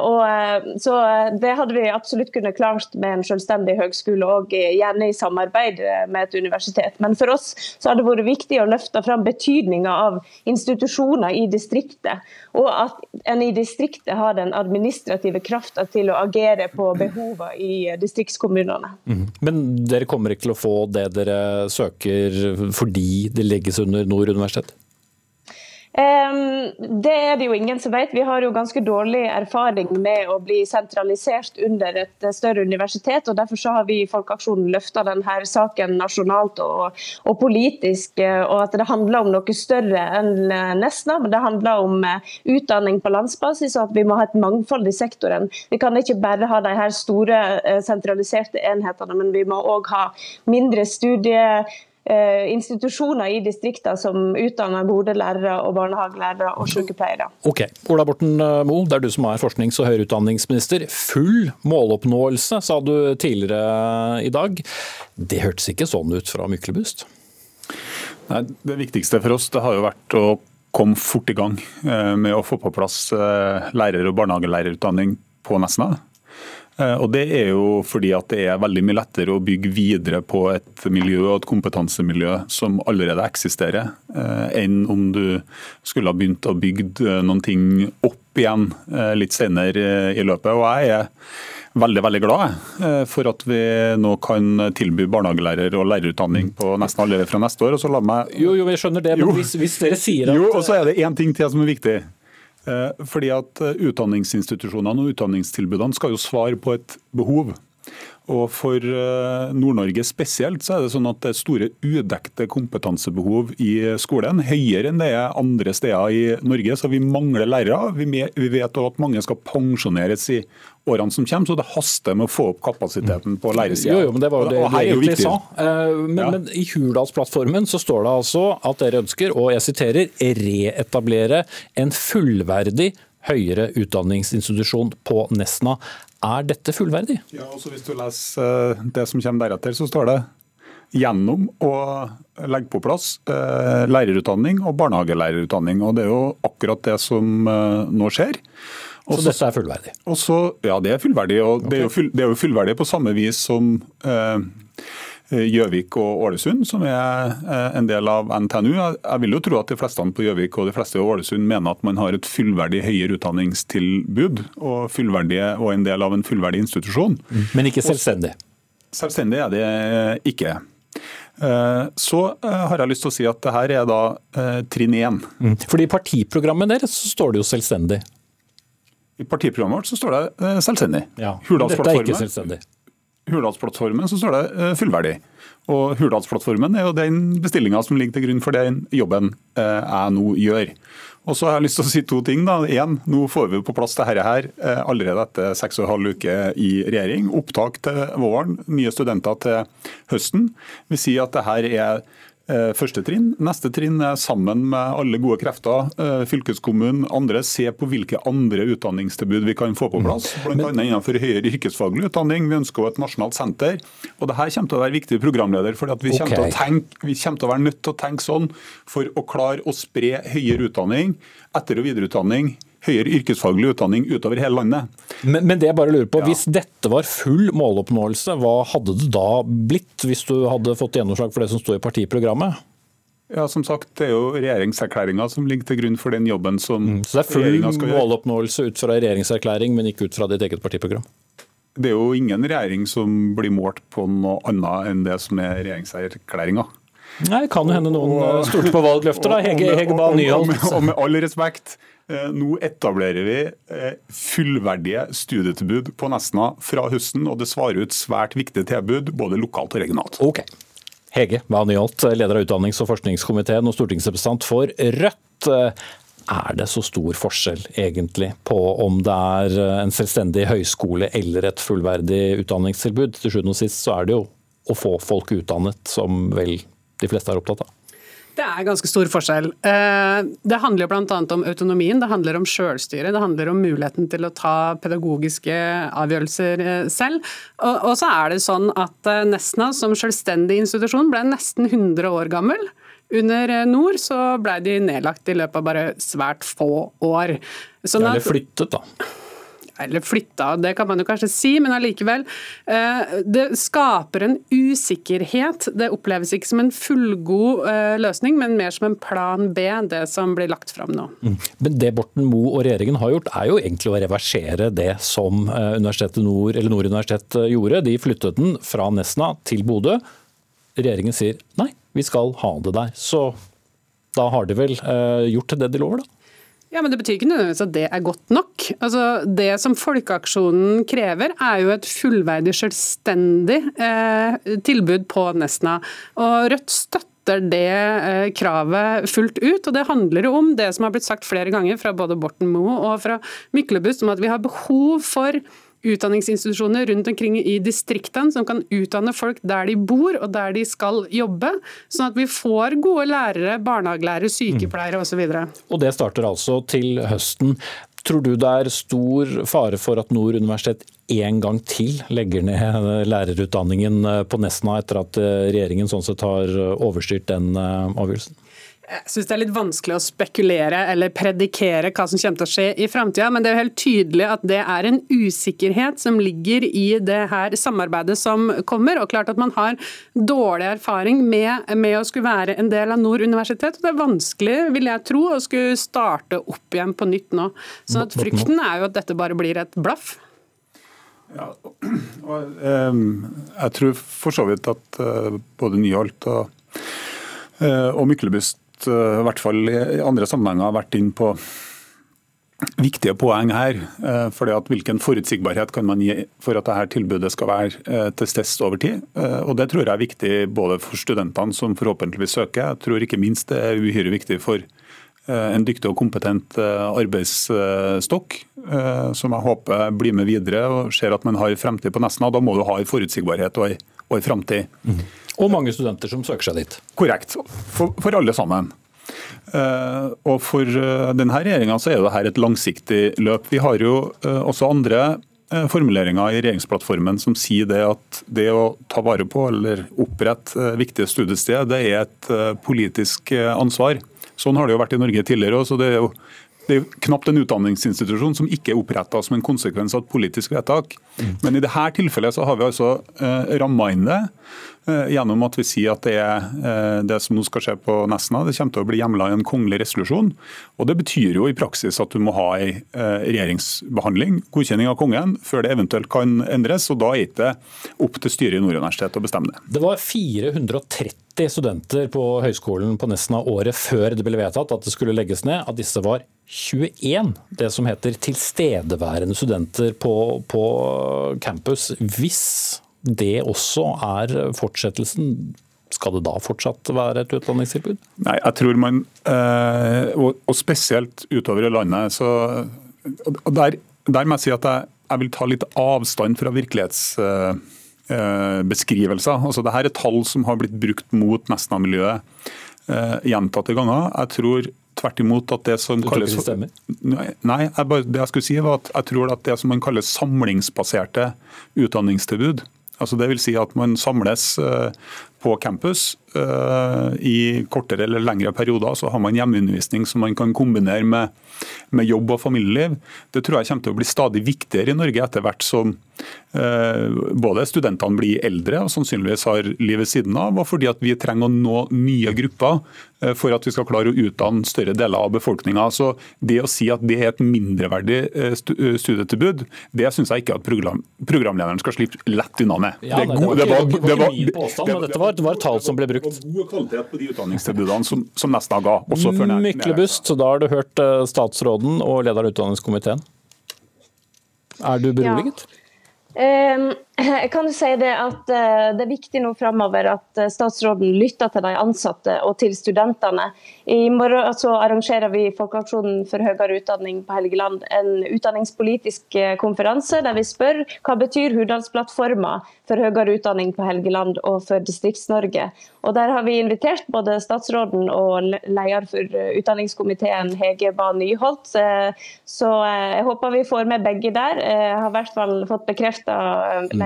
Og, så det hadde vi absolutt kunnet klart med en selvstendig høgskole, og gjerne i samarbeid med et universitet. Men for oss så har det vært viktig å løfte fram betydninga av institusjoner i distriktet, og at en i distriktet har den administrative krafta til å agere på behovene i distriktskommunene. Men dere kommer ikke til å få det dere søker fordi det legges under Nord universitet? Det er det jo ingen som vet. Vi har jo ganske dårlig erfaring med å bli sentralisert under et større universitet. og Derfor så har vi i Folkeaksjonen løfta denne saken nasjonalt og, og, politisk. og at Det handler om noe større enn Nesna. men Det handler om eh, utdanning på landsbasis og at vi må ha et mangfold i sektoren. Vi kan ikke bare ha de her store eh, sentraliserte enhetene, men vi må òg ha mindre studie Eh, institusjoner i distriktene som utdanner gode lærere og barnehagelærere og sykepleiere. Ok, Ola Borten eh, Moe, det er du som er forsknings- og høyere utdanningsminister. Full måloppnåelse, sa du tidligere i dag. Det hørtes ikke sånn ut fra Myklebust? Nei, Det viktigste for oss det har jo vært å komme fort i gang eh, med å få på plass lærer- og barnehagelærerutdanning på Nesna. Eh, og Det er jo fordi at det er veldig mye lettere å bygge videre på et miljø og et kompetansemiljø som allerede eksisterer, eh, enn om du skulle ha begynt å bygge eh, noen ting opp igjen litt senere i løpet. Og jeg er veldig veldig glad for at vi nå kan tilby barnehagelærer- og lærerutdanning på nesten alle fra neste år. og så la meg... Jo, jo, jeg skjønner det, men hvis, hvis, dere sier at... Jo, og så er det én ting til som er viktig. Eh, fordi at eh, Utdanningsinstitusjonene og utdanningstilbudene skal jo svare på et behov. Og For eh, Nord-Norge spesielt så er det sånn at det er store udekte kompetansebehov i skolen. Høyere enn det er andre steder i Norge. Så vi mangler lærere. Vi vet at mange skal pensjoneres i årene som kommer, så det haster med å få opp kapasiteten på læresida. Jo, jo, men det var jo det du egentlig sa. Men, ja. men i Hurdalsplattformen så står det altså at dere ønsker, og jeg siterer, reetablere en fullverdig høyere utdanningsinstitusjon på Nesna. Er dette fullverdig? Ja, også Hvis du leser eh, det som kommer deretter, så står det gjennom å legge på plass eh, lærerutdanning og barnehagelærerutdanning. Og Det er jo akkurat det som eh, nå skjer. Også, så dette er fullverdig? Også, ja, det er fullverdig. og okay. det, er full, det, er jo fullverdig på samme vis som eh, Gjøvik og Ålesund, som er eh, en del av NTNU. Jeg vil jo tro at de fleste på Gjøvik og de fleste i Ålesund mener at man har et fullverdig høyere utdanningstilbud og, og en del av en fullverdig institusjon. Mm. Men ikke selvstendig? Selvstendig er det ikke. Eh, så eh, har jeg lyst til å si at det her er da trinn én. Mm. Fordi I partiprogrammet deres så står det jo selvstendig. I partiprogrammet vårt så står det selvstendig. Ja, Dette er ikke selvstendig. Hurdalsplattformen så står det eh, fullverdig. Og Hurdalsplattformen er jo den bestillinga som ligger til grunn for den jobben eh, jeg nå gjør. Og så har jeg lyst til å si to ting. da. En, nå får vi på plass dette her eh, allerede etter seks og en halv uke i regjering. Opptak til våren, nye studenter til høsten. Vi sier at dette er første trinn. Neste trinn er sammen med alle gode krefter, eh, fylkeskommunen, andre, se på hvilke andre utdanningstilbud vi kan få på plass. Mm. Bl.a. innenfor høyere yrkesfaglig utdanning. Vi ønsker et nasjonalt senter. Og det her kommer til å være viktig programleder, for vi, okay. tenke, vi kommer til å være nødt til å tenke sånn for å klare å spre høyere utdanning, etter- og videreutdanning høyere yrkesfaglig utdanning utover hele landet. Men, men det jeg bare lurer på, ja. Hvis dette var full måloppnåelse, hva hadde det da blitt hvis du hadde fått gjennomslag for det som står i partiprogrammet? Ja, som sagt, Det er jo regjeringserklæringa som ligger til grunn for den jobben som mm, Så det er full måloppnåelse ut fra regjeringserklæring, men ikke ut fra ditt eget partiprogram? Det er jo ingen regjering som blir målt på noe annet enn det som er regjeringserklæringa. Nei, Kan jo hende noen og, stolte på valgløfter, da. Hege, Hege Bae Nyholt. Og, og med all respekt, Eh, nå etablerer vi eh, fullverdige studietilbud på Nesna fra høsten, og det svarer ut svært viktige tilbud både lokalt og regionalt. Ok. Hege Bae Nyholt, leder av utdannings- og forskningskomiteen og stortingsrepresentant for Rødt. Er det så stor forskjell egentlig på om det er en selvstendig høyskole eller et fullverdig utdanningstilbud? Til sjuende og sist så er det jo å få folk utdannet som vel de fleste er opptatt av. Det er ganske stor forskjell. Eh, det handler bl.a. om autonomien, det handler om selvstyre, det handler om muligheten til å ta pedagogiske avgjørelser eh, selv. Og så er det sånn at eh, Nesna som selvstendig institusjon ble nesten 100 år gammel. Under Nord så ble de nedlagt i løpet av bare svært få år. Sånn Eller flyttet, da eller flytta, det kan man jo kanskje si, men allikevel. Eh, det skaper en usikkerhet. Det oppleves ikke som en fullgod eh, løsning, men mer som en plan B, det som blir lagt fram nå. Mm. Men det Borten Moe og regjeringen har gjort, er jo egentlig å reversere det som eh, Universitetet Nord, eller Nord universitet gjorde. De flyttet den fra Nesna til Bodø. Regjeringen sier nei, vi skal ha det der. Så Da har de vel gjort det de lover, da? Ja, men Det betyr ikke nødvendigvis at det er godt nok. Altså, det som Folkeaksjonen krever, er jo et fullverdig, selvstendig eh, tilbud på Nesna. Og Rødt støtter det eh, kravet fullt ut. og Det handler jo om det som har blitt sagt flere ganger fra både Borten Moe og fra Myklebust, om at vi har behov for utdanningsinstitusjoner rundt omkring i distriktene som kan utdanne folk der de bor og der de skal jobbe, sånn at vi får gode lærere, barnehagelærere, sykepleiere osv. Og, og det starter altså til høsten. Tror du det er stor fare for at Nord universitet en gang til legger ned lærerutdanningen på Nesna, etter at regjeringen sånn sett har overstyrt den avgjørelsen? Jeg syns det er litt vanskelig å spekulere eller predikere hva som kommer til å skje i framtida, men det er jo helt tydelig at det er en usikkerhet som ligger i det her samarbeidet som kommer. Og klart at man har dårlig erfaring med, med å skulle være en del av Nord universitet. og Det er vanskelig, vil jeg tro, å skulle starte opp igjen på nytt nå. Så at frykten er jo at dette bare blir et blaff. Ja, og, um, jeg tror for så vidt at uh, både Nyholt og, uh, og Myklebust Eh, i hvert fall i andre sammenhenger vært inn på viktige poeng her. Eh, fordi at Hvilken forutsigbarhet kan man gi for at dette tilbudet skal være eh, til stede over tid? Og Det tror jeg er viktig både for studentene som forhåpentligvis søker. Jeg tror ikke minst det er uhyre viktig for en dyktig og kompetent arbeidsstokk, som jeg håper blir med videre og ser at man har fremtid på Nesna. Da må du ha en forutsigbarhet og en fremtid. Mm. Og mange studenter som søker seg dit. Korrekt. For, for alle sammen. Og For denne regjeringa er dette et langsiktig løp. Vi har jo også andre formuleringer i regjeringsplattformen som sier det at det å ta vare på eller opprette viktige studiesteder, det er et politisk ansvar. Sånn har det jo vært i Norge tidligere. så det er jo det er knapt en utdanningsinstitusjon som ikke er oppretta som en konsekvens av et politisk vedtak. Mm. Men i dette tilfellet så har vi altså eh, ramma inn det gjennom at vi sier at det er eh, det som nå skal skje på Nesna, det kommer til å bli hjemla i en kongelig resolusjon. Og Det betyr jo i praksis at du må ha ei eh, regjeringsbehandling, godkjenning av kongen, før det eventuelt kan endres. og Da er det ikke opp til styret i Nord universitet å bestemme det. Det var 430 studenter på høyskolen på Nesna året før det ble vedtatt at det skulle legges ned. Av disse var 21 det som heter tilstedeværende studenter på, på campus. Hvis det også er fortsettelsen, skal det da fortsatt være et utdanningstilbud? Nei, jeg tror man, eh, og spesielt utover i landet, så der, der må jeg si at jeg, jeg vil ta litt avstand fra virkelighetsbeskrivelser. Altså, Dette er tall som har blitt brukt mot Nesna-miljøet eh, gjentatte ganger. Jeg tror tvert imot at det som du kalles... tror ikke det stemmer? Nei, jeg bare, det jeg skulle si var at jeg tror at det som man kaller samlingsbaserte utdanningstilbud, altså vil si at man samles eh, på campus i kortere eller lengre perioder. Så har man hjemmeundervisning som man kan kombinere med, med, jobb og familieliv. Det tror jeg kommer til å bli stadig viktigere i Norge etter hvert som eh, både studentene blir eldre og sannsynligvis har livet siden av, og fordi at vi trenger å nå nye grupper eh, for at vi skal klare å utdanne større deler av befolkninga. Så det å si at det er et mindreverdig studietilbud, det syns jeg ikke at program, programlederen skal slippe lett unna med. Ja, det, det, var, det, var, det, var, det, men var, det var et tall som ble brukt. Og god kvalitet på de utdanningstilbudene som, som Nesna ga. også før Myklebust, da har du hørt eh, statsråden og lederen av utdanningskomiteen. Er du beroliget? Ja. Um, jeg (laughs) kan jo si Det at uh, det er viktig nå framover at uh, statsråden lytter til de ansatte og til studentene. I morgen så arrangerer vi Folkeaksjonen for høyere utdanning på Helgeland en utdanningspolitisk uh, konferanse der vi spør hva betyr Hurdalsplattforma for høyere utdanning på Helgeland og for Distrikts-Norge. Og Der har vi invitert både statsråden og leder for utdanningskomiteen, Hege Ba Nyholt. Så jeg håper vi får med begge der. Jeg har i hvert fall fått bekrefta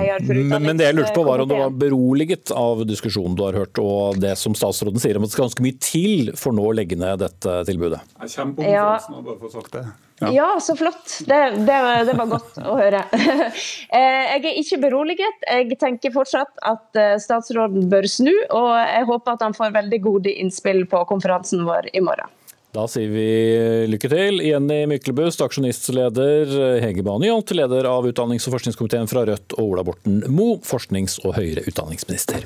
leder for utdanningskomiteen. Men det jeg lurte på var om du var beroliget av diskusjonen du har hørt, og det som statsråden sier om at det skal ganske mye til for nå å legge ned dette tilbudet? Jeg det. Ja. ja. så flott. Det, det, det, var godt å høre. (laughs) Eh, jeg er ikke beroliget. Jeg tenker fortsatt at eh, statsråden bør snu, og jeg håper at han får veldig gode innspill på konferansen vår i morgen. Da sier vi lykke til. Jenny Myklebust, aksjonistleder, Hege Nyholt, leder av utdannings- og forskningskomiteen fra Rødt, og Ola Borten Moe, forsknings- og høyere utdanningsminister.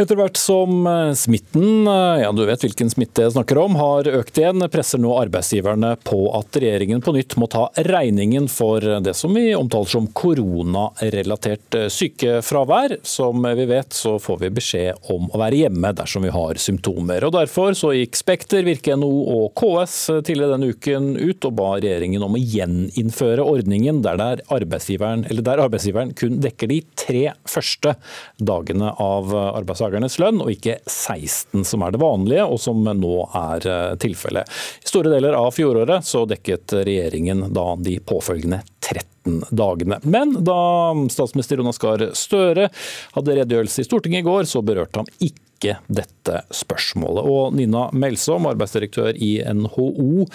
Etter hvert som eh, smitten, eh, ja du vet hvilken smitte jeg snakker om, har økt igjen, presser nå arbeidsgiverne på at regjeringen på nytt må ta regningen for det som vi omtaler som koronarelatert eh, sykefravær. Som vi vet så får vi beskjed om å være hjemme dersom vi har symptomer. Og Derfor så gikk Spekter, Virke NO og KS tidligere denne uken ut og ba regjeringen om å gjeninnføre ordningen der, der, arbeidsgiveren, der arbeidsgiveren kun dekker de tre første dagene av arbeidsdagen arbeidstakernes lønn, og ikke 16 som er det vanlige, og som nå er eh, tilfellet. I store deler av fjoråret så dekket regjeringen da de påfølgende 13 dagene. Men da statsminister Jonas Gahr Støre hadde redegjørelse i Stortinget i går, så berørte han ikke dette spørsmålet. Og Nina Melsom, arbeidsdirektør i NHO.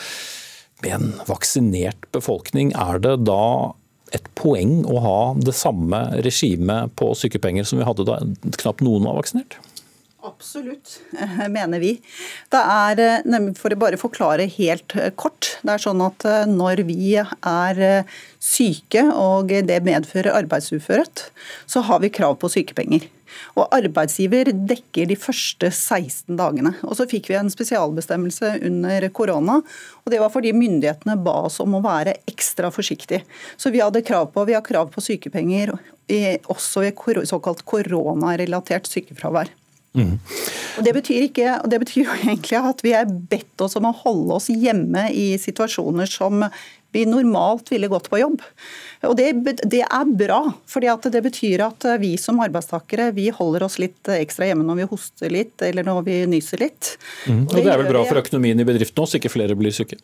Med en vaksinert befolkning, er det da et poeng å ha det samme regimet på sykepenger som vi hadde da knapt noen var vaksinert? Absolutt, mener vi. Det er, eh, For å bare forklare helt eh, kort. Det er sånn at eh, Når vi er syke og det medfører arbeidsuførhet, så har vi krav på sykepenger. Og Arbeidsgiver dekker de første 16 dagene. Og Så fikk vi en spesialbestemmelse under korona. og Det var fordi myndighetene ba oss om å være ekstra forsiktige. Så vi hadde krav på, vi har krav på sykepenger også ved såkalt koronarelatert sykefravær. Mm. Og det betyr, ikke, og det betyr jo egentlig at vi er bedt oss om å holde oss hjemme i situasjoner som vi normalt ville gått på jobb. Og Det, det er bra, for det betyr at vi som arbeidstakere vi holder oss litt ekstra hjemme når vi hoster litt eller når vi nyser litt. Mm. Og Det er vel bra for økonomien i bedriften også, så ikke flere blir syke?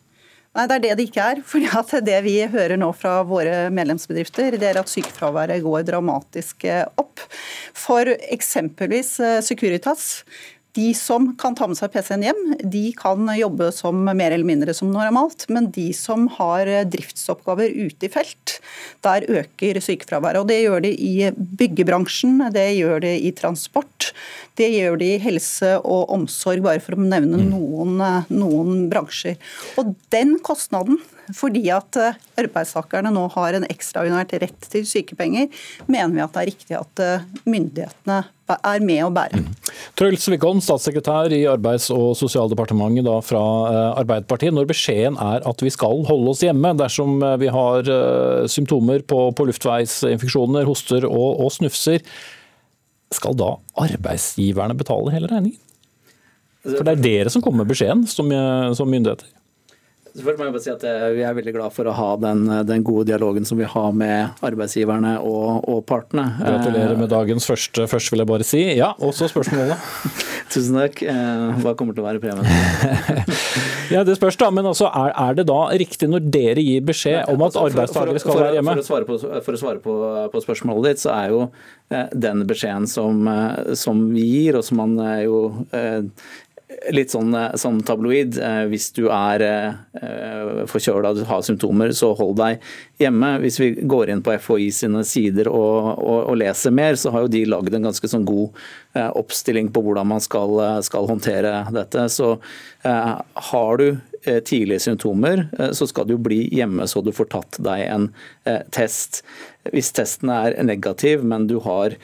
Nei, Det er det det ikke er. (laughs) fordi Det vi hører nå fra våre medlemsbedrifter, det er at sykefraværet går dramatisk opp. For eksempelvis eh, Securitas de som kan ta med seg PC-en hjem, de kan jobbe som mer eller mindre som normalt. Men de som har driftsoppgaver ute i felt, der øker sykefraværet. Og Det gjør det i byggebransjen, det gjør det i transport, det gjør det i helse og omsorg, bare for å nevne mm. noen, noen bransjer. Og den kostnaden fordi at eh, arbeidstakerne nå har en ekstraordinært rett til sykepenger, mener vi at det er riktig at eh, myndighetene er med å bære. Mm. Truls Wickholm, statssekretær i Arbeids- og sosialdepartementet fra eh, Arbeiderpartiet. Når beskjeden er at vi skal holde oss hjemme dersom vi har symptomer på, på luftveisinfeksjoner, hoster og, og snufser, skal da arbeidsgiverne betale hele regningen? For det er dere som kommer med beskjeden som, som myndigheter? Først må jeg bare si at eh, Vi er veldig glad for å ha den, eh, den gode dialogen som vi har med arbeidsgiverne og, og, partene. Gratulerer med dagens første, først vil jeg bare si. Ja, også spørsmålet. (laughs) Tusen takk. Eh, hva kommer til å være premien? (laughs) ja, Det spørs, da. Men altså, er, er, det da riktig når dere gir beskjed om at altså, arbeidstakere skal være hjemme? For å svare, på, for å svare på, på, spørsmålet ditt, så er jo den beskjeden som, som vi gir, og som man jo litt sånn, eh, sånn tabloid. Eh, hvis du er eh, forkjøla og har symptomer, så hold deg hjemme. Hvis vi går inn på FHI sine sider og, og, og leser mer, så har jo de lagd en ganske sånn god oppstilling på hvordan man skal, skal håndtere dette. Så eh, har du tidlige symptomer, så skal du bli hjemme så du får tatt deg en test. Hvis testen er negativ, men du har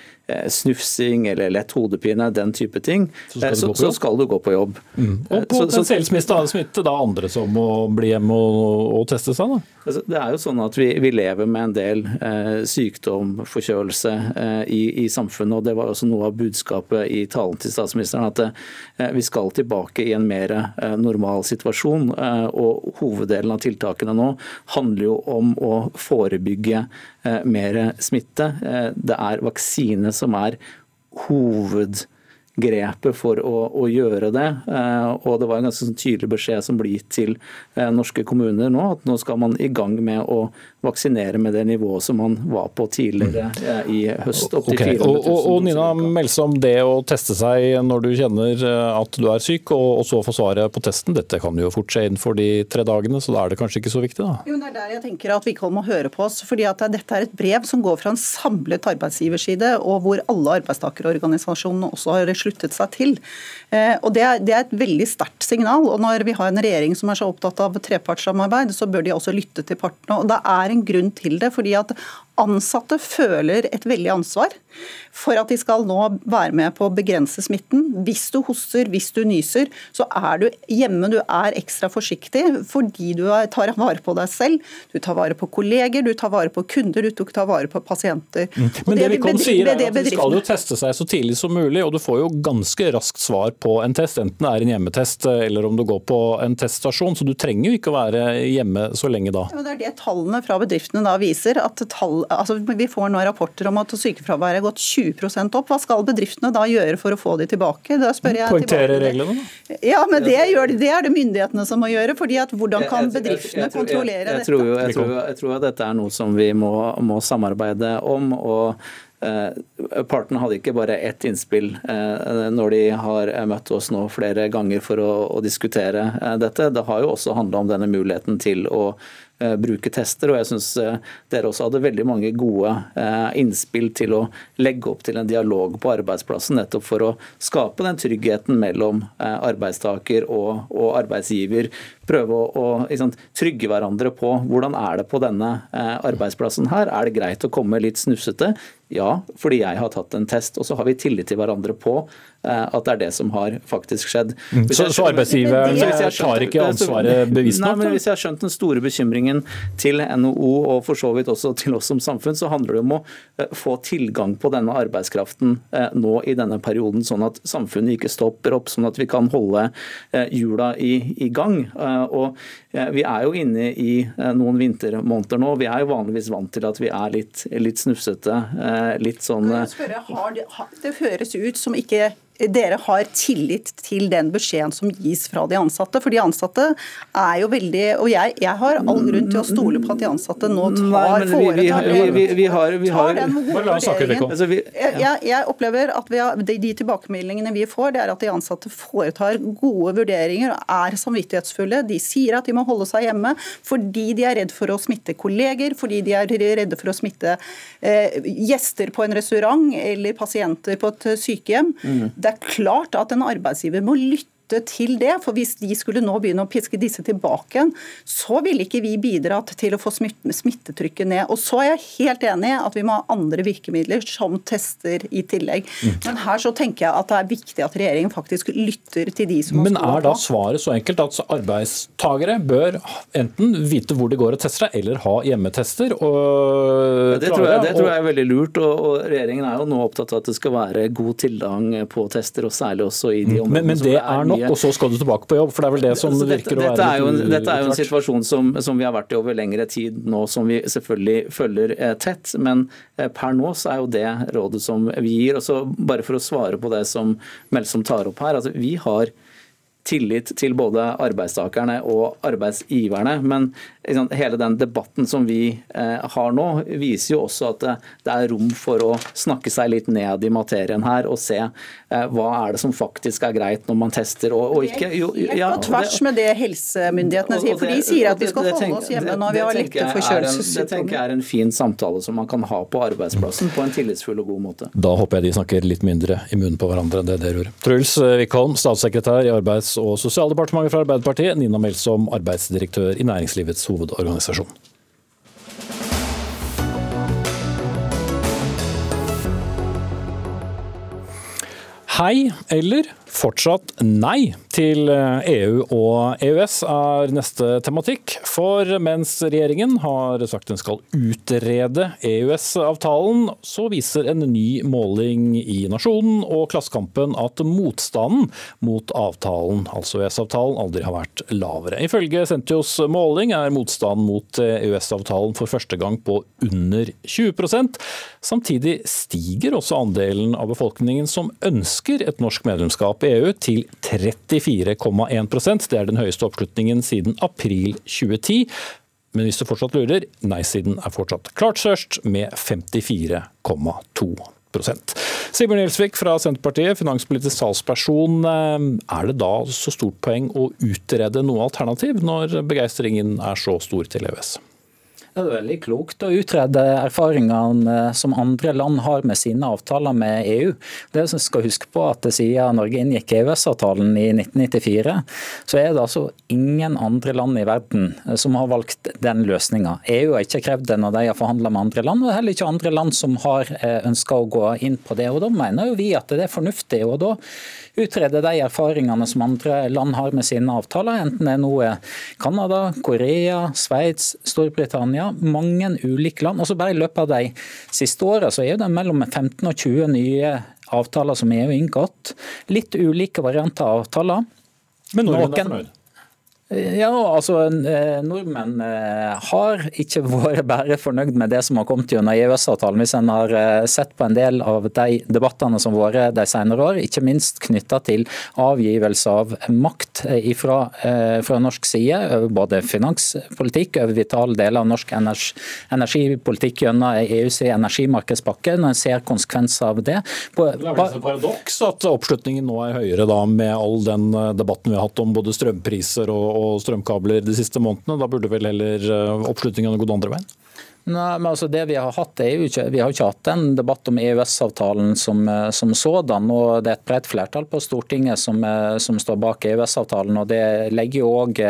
snufsing eller lett hodepine, den type ting, så skal, så, så skal du gå på jobb. Mm. Og potensielt smitte, smitte da andre som må bli hjemme og, og teste seg? da? Altså, det er jo sånn at vi, vi lever med en del eh, sykdom, forkjølelse eh, i, i, samfunnet. og Det var også noe av budskapet i talen til statsministeren. At eh, vi skal tilbake i en mer eh, normal situasjon. Eh, og Hoveddelen av tiltakene nå handler jo om å forebygge mer smitte. Det er vaksine som er hovedgrepet for å, å gjøre det. Eh, og Det var en ganske sånn tydelig beskjed som ble gitt til eh, norske kommuner nå, at nå skal man i gang med å vaksinere med det nivået som man var på tidligere eh, i høst. Opp til okay. 400 000. Og, og, Nina Melsom, det å teste seg når du kjenner at du er syk, og, og så få svaret på testen, dette kan jo fort skje innenfor de tre dagene, så da er det kanskje ikke så viktig? da? Jo, Det er der jeg tenker at Wickholm må høre på oss. fordi at Dette er et brev som går fra en samlet arbeidsgiverside, og hvor alle arbeidstakerorganisasjonene også har sluttet seg til. Eh, og det er, det er et veldig sterkt signal. og Når vi har en regjering som er så opptatt av trepartssamarbeid, så bør de også lytte til partene. og Det er en grunn til det. fordi at Ansatte føler et veldig ansvar for at de skal nå være med på å begrense smitten. Hvis du hoster, hvis du nyser, så er du hjemme. Du er ekstra forsiktig fordi du tar vare på deg selv. Du tar vare på kolleger, du tar vare på kunder, du tar vare på pasienter. Mm. Men det, det Vikon sier er at de skal jo teste seg så tidlig som mulig, og du får jo ganske raskt svar på en test, enten det er en hjemmetest eller om du går på en teststasjon. Så du trenger jo ikke å være hjemme så lenge da. Ja, det er det tallene fra bedriftene da viser. at tall, altså Vi får nå rapporter om at sykefraværet har gått 20 20 opp. Hva skal bedriftene da gjøre for å få de tilbake? Da spør jeg Poengtere reglene, da? Ja, men det, gjør, det, er det myndighetene som må gjøre. fordi at Hvordan kan bedriftene kontrollere dette? Tror jo, jeg, tror, jeg tror at dette er noe som vi må, må samarbeide om. og Eh, partene hadde ikke bare ett innspill eh, når de har møtt oss nå flere ganger for å, å diskutere eh, dette. Det har jo også handla om denne muligheten til å Eh, bruke tester. og jeg synes eh, Dere også hadde veldig mange gode eh, innspill til å legge opp til en dialog på arbeidsplassen, nettopp for å skape den tryggheten mellom arbeidstaker og arbeidsgiver. Prøve å, å liksom, trygge hverandre på hvordan er det på denne arbeidsplassen her. Er det greit å komme litt snufsete? Ja, fordi jeg har tatt en test. Og så har vi tillit til hverandre på at det er det som har faktisk skjedd. Hvis Så, så arbeidsgiveren tar ikke ansvaret bevisst nok? Hvis jeg har skjønt den store bekymringen til NHO og for så vidt også til oss som samfunn, så handler det om å eh, få tilgang på denne arbeidskraften eh, nå i denne perioden, sånn at samfunnet ikke stopper opp, sånn at vi kan holde eh, hjula i, i gang. Og vi er jo inne i noen vintermåneder nå. Vi er jo vanligvis vant til at vi er litt, litt snufsete. Litt sånn spørre, det, det høres ut som ikke dere har tillit til den beskjeden som gis fra de ansatte. For de ansatte er jo veldig Og jeg, jeg har all grunn til å stole på at de ansatte nå tar, foretar Vi har... Altså, jeg opplever at har, de, de tilbakemeldingene vi får, det er at de ansatte foretar gode vurderinger og er samvittighetsfulle. De sier at de må holde seg hjemme fordi de er redd for å smitte kolleger, fordi de er redde for å smitte eh, gjester på en restaurant eller pasienter på et sykehjem. Mm. Det er klart at en arbeidsgiver må lytte til det. For hvis de skulle nå begynne å piske disse tilbake igjen, så ville ikke vi bidratt til å få smittetrykket ned. Og så er jeg helt enig i at vi må ha andre virkemidler, som tester i tillegg. Mm. Men her så tenker jeg at det er viktig at regjeringen faktisk lytter til de som har Men er da svaret så enkelt at arbeidstagere bør enten vite hvor det går og tester seg, eller ha hjemmetester? Og det, tror jeg, det tror jeg er veldig lurt. Og, regjeringen er jo nå opptatt av at det skal være god tilgang på tester, og særlig også i de områdene men, men det er nok og så skal du tilbake på jobb? For det er vel det som altså, dette, virker å være litt en, Dette er jo en situasjon som, som, vi har vært i over lengre tid nå, som vi selvfølgelig følger eh, tett. Men eh, per nå så er jo det rådet som vi gir. Og så Bare for å svare på det som Melsom tar opp her. altså Vi har tillit til både arbeidstakerne og arbeidsgiverne. Men hele den debatten som vi eh, har nå, viser jo også at det er rom for å snakke seg litt ned i materien her og se eh, hva er det som faktisk er greit når man tester og, og ikke jo, ja, På tvers med det helsemyndighetene sier, for de sier at vi skal holde oss hjemme når vi har litt forkjølelsessymptomer. Det tenker jeg er en fin samtale som man kan ha på arbeidsplassen på en tillitsfull og god måte. Da håper jeg de snakker litt mindre i munnen på hverandre enn det dere gjør. Truls Wickholm, statssekretær i Arbeids- og sosialdepartementet fra Arbeiderpartiet, Nina Melsom, arbeidsdirektør i Næringslivets hovedorganisasjon. Hei eller Fortsatt nei til EU eh, e og EØS er neste tematikk. For mens regjeringen har sagt den skal utrede EØS-avtalen, så viser en ny måling i Nasjonen og Klassekampen at motstanden mot avtalen, altså EØS-avtalen, aldri har vært lavere. Ifølge Sentios måling er motstanden mot EØS-avtalen for første gang på under 20% Samtidig stiger også andelen av befolkningen som ønsker et norsk medlemskap medlemskap i EU til 34,1% Det er den høyeste oppslutningen siden april 2010. Men hvis du fortsatt lurer, nei-siden er fortsatt klart størst, med 54,2% Sigbjørn Gjelsvik fra Senterpartiet, finanspolitisk talsperson. Er det da så stort poeng å utrede noe alternativ, når begeistringen er så stor til EØS? Det er veldig klokt å utrede erfaringene som andre land har med sine avtaler med EU. Det som skal huske på at Siden Norge inngikk EØS-avtalen i 1994, så er det altså ingen andre land i verden som har valgt den løsninga. EU har ikke krevd det når de har forhandla med andre land, og heller ikke andre land som har eh, ønska å gå inn på det. Og Da mener jo vi at det er fornuftig. og da utrede de erfaringene som andre land har med sine avtaler, enten det er noe Canada, Korea, Sveits, Storbritannia, mange ulike land. Og så bare I løpet av de siste åra er det mellom 15 og 20 nye avtaler som EU har inngått. Litt ulike varianter av avtaler. Men nordmenn er fornøyd? Ja, altså eh, Nordmenn eh, har ikke vært bare fornøyd med det som har kommet gjennom EØS-avtalen. Hvis en har eh, sett på en del av de debattene som har vært de senere år, ikke minst knytta til avgivelse av makt fra, fra, norsk side over både finanspolitikk, over vitale deler av norsk energi, energipolitikk gjennom EUs energimarkedspakke, når en ser konsekvenser av det. På, det er vel et paradoks at oppslutningen nå er høyere da, med all den debatten vi har hatt om både strømpriser og og strømkabler de siste månedene. Da burde vel heller eh, oppslutningen gått andre veien? Nei, men altså det Vi har hatt er jo ikke, vi har ikke hatt en debatt om EØS-avtalen som, eh, som, sådan. og Det er et bredt flertall på Stortinget som, eh, som står bak EØS-avtalen. og Det legger jo òg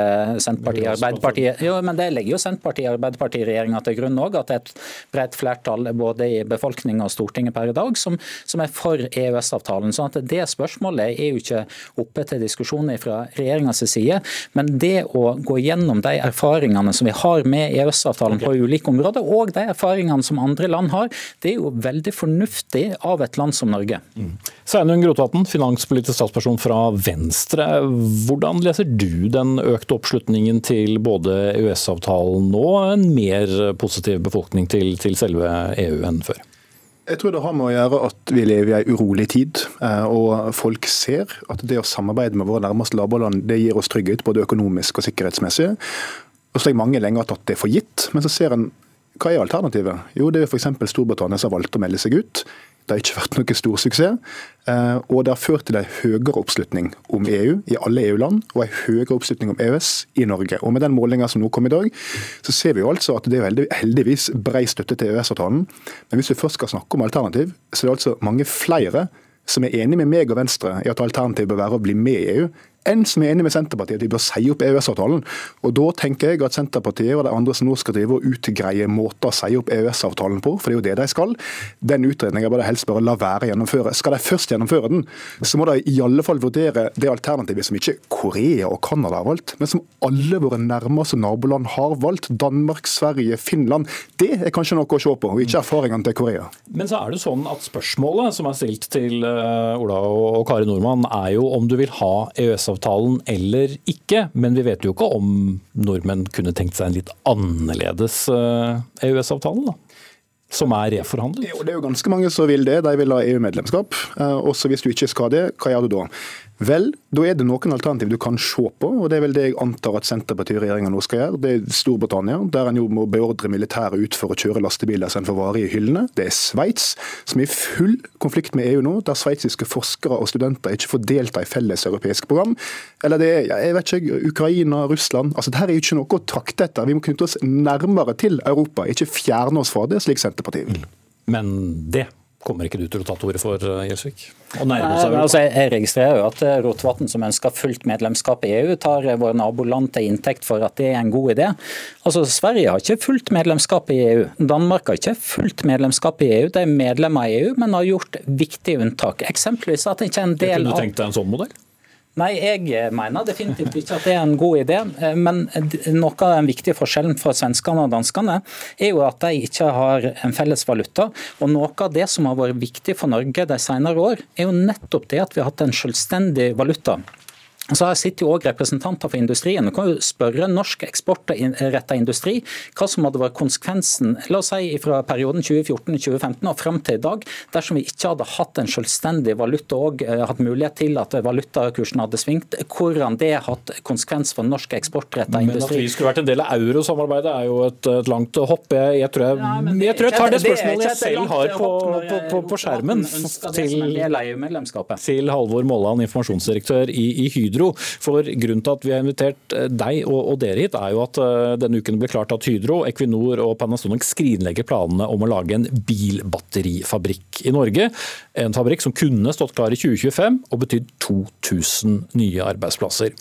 Senterpartiet Arbeiderpartiet jo, men det legger jo Senterpartiet Arbeiderparti-regjeringa til grunn òg, at det er et bredt flertall både i befolkninga og Stortinget per i dag som, som er for EØS-avtalen. sånn at Det spørsmålet er jo ikke oppe til diskusjon fra regjeringas side. Men det å gå gjennom de erfaringene som vi har med EØS-avtalen okay. på ulike områder, og de erfaringene som andre land har, det er jo veldig fornuftig av et land som Norge. Mm. Sveinung Rotevatn, finanspolitisk statsperson fra Venstre. Hvordan leser du den økte oppslutningen til både EØS-avtalen og en mer positiv befolkning til, til selve EU enn før? Jeg tror det har med å gjøre at vi lever i en urolig tid. Eh, og Folk ser at det å samarbeide med våre nærmeste naboland det gir oss trygghet, både økonomisk og sikkerhetsmessig. Og så har mange lenge tatt det for gitt, men så ser en hva er alternativet? Jo, det er f.eks. Storbritannia som har valgt å melde seg ut. Det har ikke vært noe stor suksess. Eh, og det har ført til en høyere oppslutning om EU i alle EU-land, og en høyere oppslutning om EØS i Norge. Og Med den målinga som nå kom i dag, så ser vi jo altså at det er heldigvis brei støtte til EØS-avtalen. Men hvis vi først skal snakke om alternativ, så er det altså mange flere som er enig med meg og Venstre i at alternativet bør være å bli med i EU, enn som er enig med Senterpartiet at vi bør si opp EØS-avtalen. Og Da tenker jeg at Senterpartiet og de andre som nå skal drive og utgreie måter å si opp EØS-avtalen på, for det er jo det de skal, den utredninga bør de helst bare la være å gjennomføre. Skal de først gjennomføre den, så må de i alle fall vurdere det alternativet som ikke Korea og Canada har valgt, men som alle våre nærmeste naboland har valgt. Danmark, Sverige, Finland. Det er kanskje noe å se på, og ikke erfaringene til Korea. Men så er det sånn at spørsmålet som er stilt til eh, Ola og Kari Nordmann, er jo om du vil ha EØS-avtalen EØS-avtalen eller ikke. Men vi vet jo ikke om nordmenn kunne tenkt seg en litt annerledes EØS-avtale, eh, e da? Som er reforhandlet? Jo, det er jo ganske mange som vil det. De vil ha EU-medlemskap. Eh, også hvis du ikke skal det, hva gjør du da? Vel, da er det noen alternativ du kan se på, og det er vel det jeg antar at Senterparti-regjeringa nå skal gjøre. Det er Storbritannia, der en jo må beordre militære ut for å kjøre lastebiler istedenfor varer i hyllene. Det er Sveits, som er i full konflikt med EU nå, der sveitsiske forskere og studenter ikke får delta i felles europeisk program. Eller det er jeg vet ikke, Ukraina, Russland. Altså, Dette er jo ikke noe å trakte etter. Vi må knytte oss nærmere til Europa, ikke fjerne oss fra det, slik Senterpartiet vil. Men det kommer ikke du til å ta til orde for, eh, Gjelsvik? Altså, jeg registrerer jo at eh, Rotevatn, som ønsker fullt medlemskap i EU, tar eh, våre naboland til inntekt for at det er en god idé. Altså, Sverige har ikke fullt medlemskap i EU. Danmark har ikke fullt medlemskap i EU. De er medlemmer i EU, men har gjort viktige unntak. Eksempelvis at det ikke er en del av Kunne du tenkt deg en sånn modell? Nei, jeg mener definitivt ikke at det er en god idé. Eh, men noe av den viktige forskjellen for svenskene og danskene er jo at de ikke har en felles valuta. Og noe av det som har vært viktig for Norge de senere år, er jo nettopp det at vi har hatt en selvstendig valuta. Så Her sitter jo også representanter for industrien. Du kan jo spørre norsk eksportrettet industri hva som hadde vært konsekvensen la oss si, fra perioden 2014-2015 og fram til i dag, dersom vi ikke hadde hatt en selvstendig valuta og eh, hatt mulighet til at valutakursen hadde svingt. Hvordan det har hatt konsekvens for norsk eksportrettet industri. Men at vi skulle vært en del av eurosamarbeidet er jo et, et langt hopp. Jeg, jeg, tror jeg, ja, jeg, tror jeg tar det spørsmålet jeg selv har på, på, på, på skjermen til, til Halvor Molland, informasjonsdirektør i, i Hydro Hydro. For Grunnen til at vi har invitert eh, deg og, dere hit, er jo at uh, denne uken ble klart at Hydro, Equinor og Panasonic skrinlegger planene om å lage en bilbatterifabrikk i Norge. En fabrikk som kunne stått klar i 2025 og betydd 2000 nye arbeidsplasser.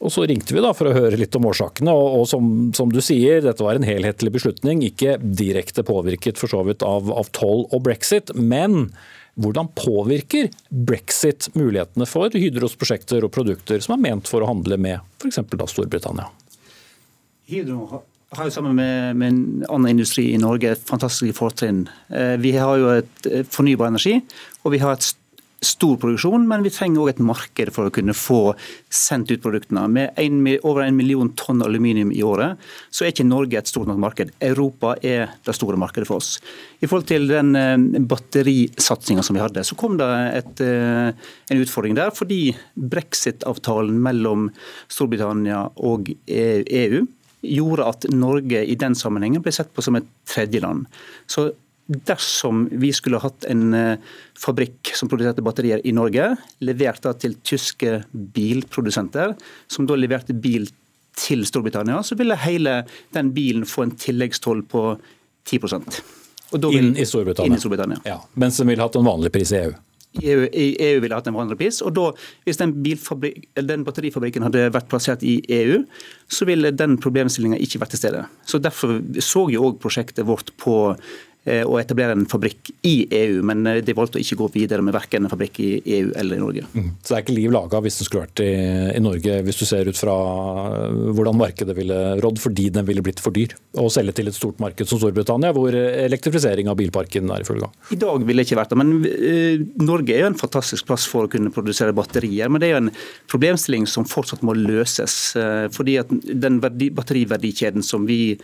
Og Så ringte vi da for å høre litt om årsakene, og, og som, som, du sier, dette var en helhetlig beslutning, ikke direkte påvirket for så vidt av, av toll og brexit. men hvordan påvirker brexit mulighetene for Hydros prosjekter og produkter som er ment for å handle med f.eks. Storbritannia? Hydro har jo sammen med, med annen industri i Norge et fantastisk fortrinn. Eh, vi har jo et eh, fornybar energi, og vi har et stor produksjon, men vi trenger òg et marked for å kunne få sendt ut produktene. Med en, over en million tonn aluminium i året, så er ikke Norge et stort nok marked. Europa er det store markedet for oss. I forhold til den eh, batterisatsinga som vi hadde, så kom det et, eh, en utfordring der. Fordi brexit-avtalen mellom Storbritannia og EU gjorde at Norge i den sammenhengen ble sett på som et tredjeland. Så dersom vi skulle hatt en eh, fabrikk som produserte batterier i Norge, levert til tyske bilprodusenter, som da leverte bil til Storbritannia, så ville hele den bilen få en tilleggstoll på 10 inn i Storbritannia. Inn i Storbritannia. Ja, mens den ville hatt en vanlig pris i EU? EU, EU, ville hatt en vanlig pris. og da, Hvis den, den, batterifabrikken hadde vært plassert i EU, så ville den problemstillinga ikke vært til stede. Så Derfor så jo òg prosjektet vårt på å etablere en fabrikk i EU, men eh, de valgte å ikke gå videre med verken en fabrikk i EU eller i Norge. Mm. Så det er ikke liv laga hvis den skulle vært i, i, Norge, hvis du ser ut fra eh, hvordan markedet ville rådd, fordi den ville blitt for dyr å selge til et stort marked som Storbritannia, hvor elektrifisering av bilparken er i full gang? I dag ville det ikke vært det, men uh, Norge er jo en fantastisk plass for å kunne produsere batterier. Men det er jo en problemstilling som fortsatt må løses. Uh, fordi at den verdi, batteriverdikjeden som vi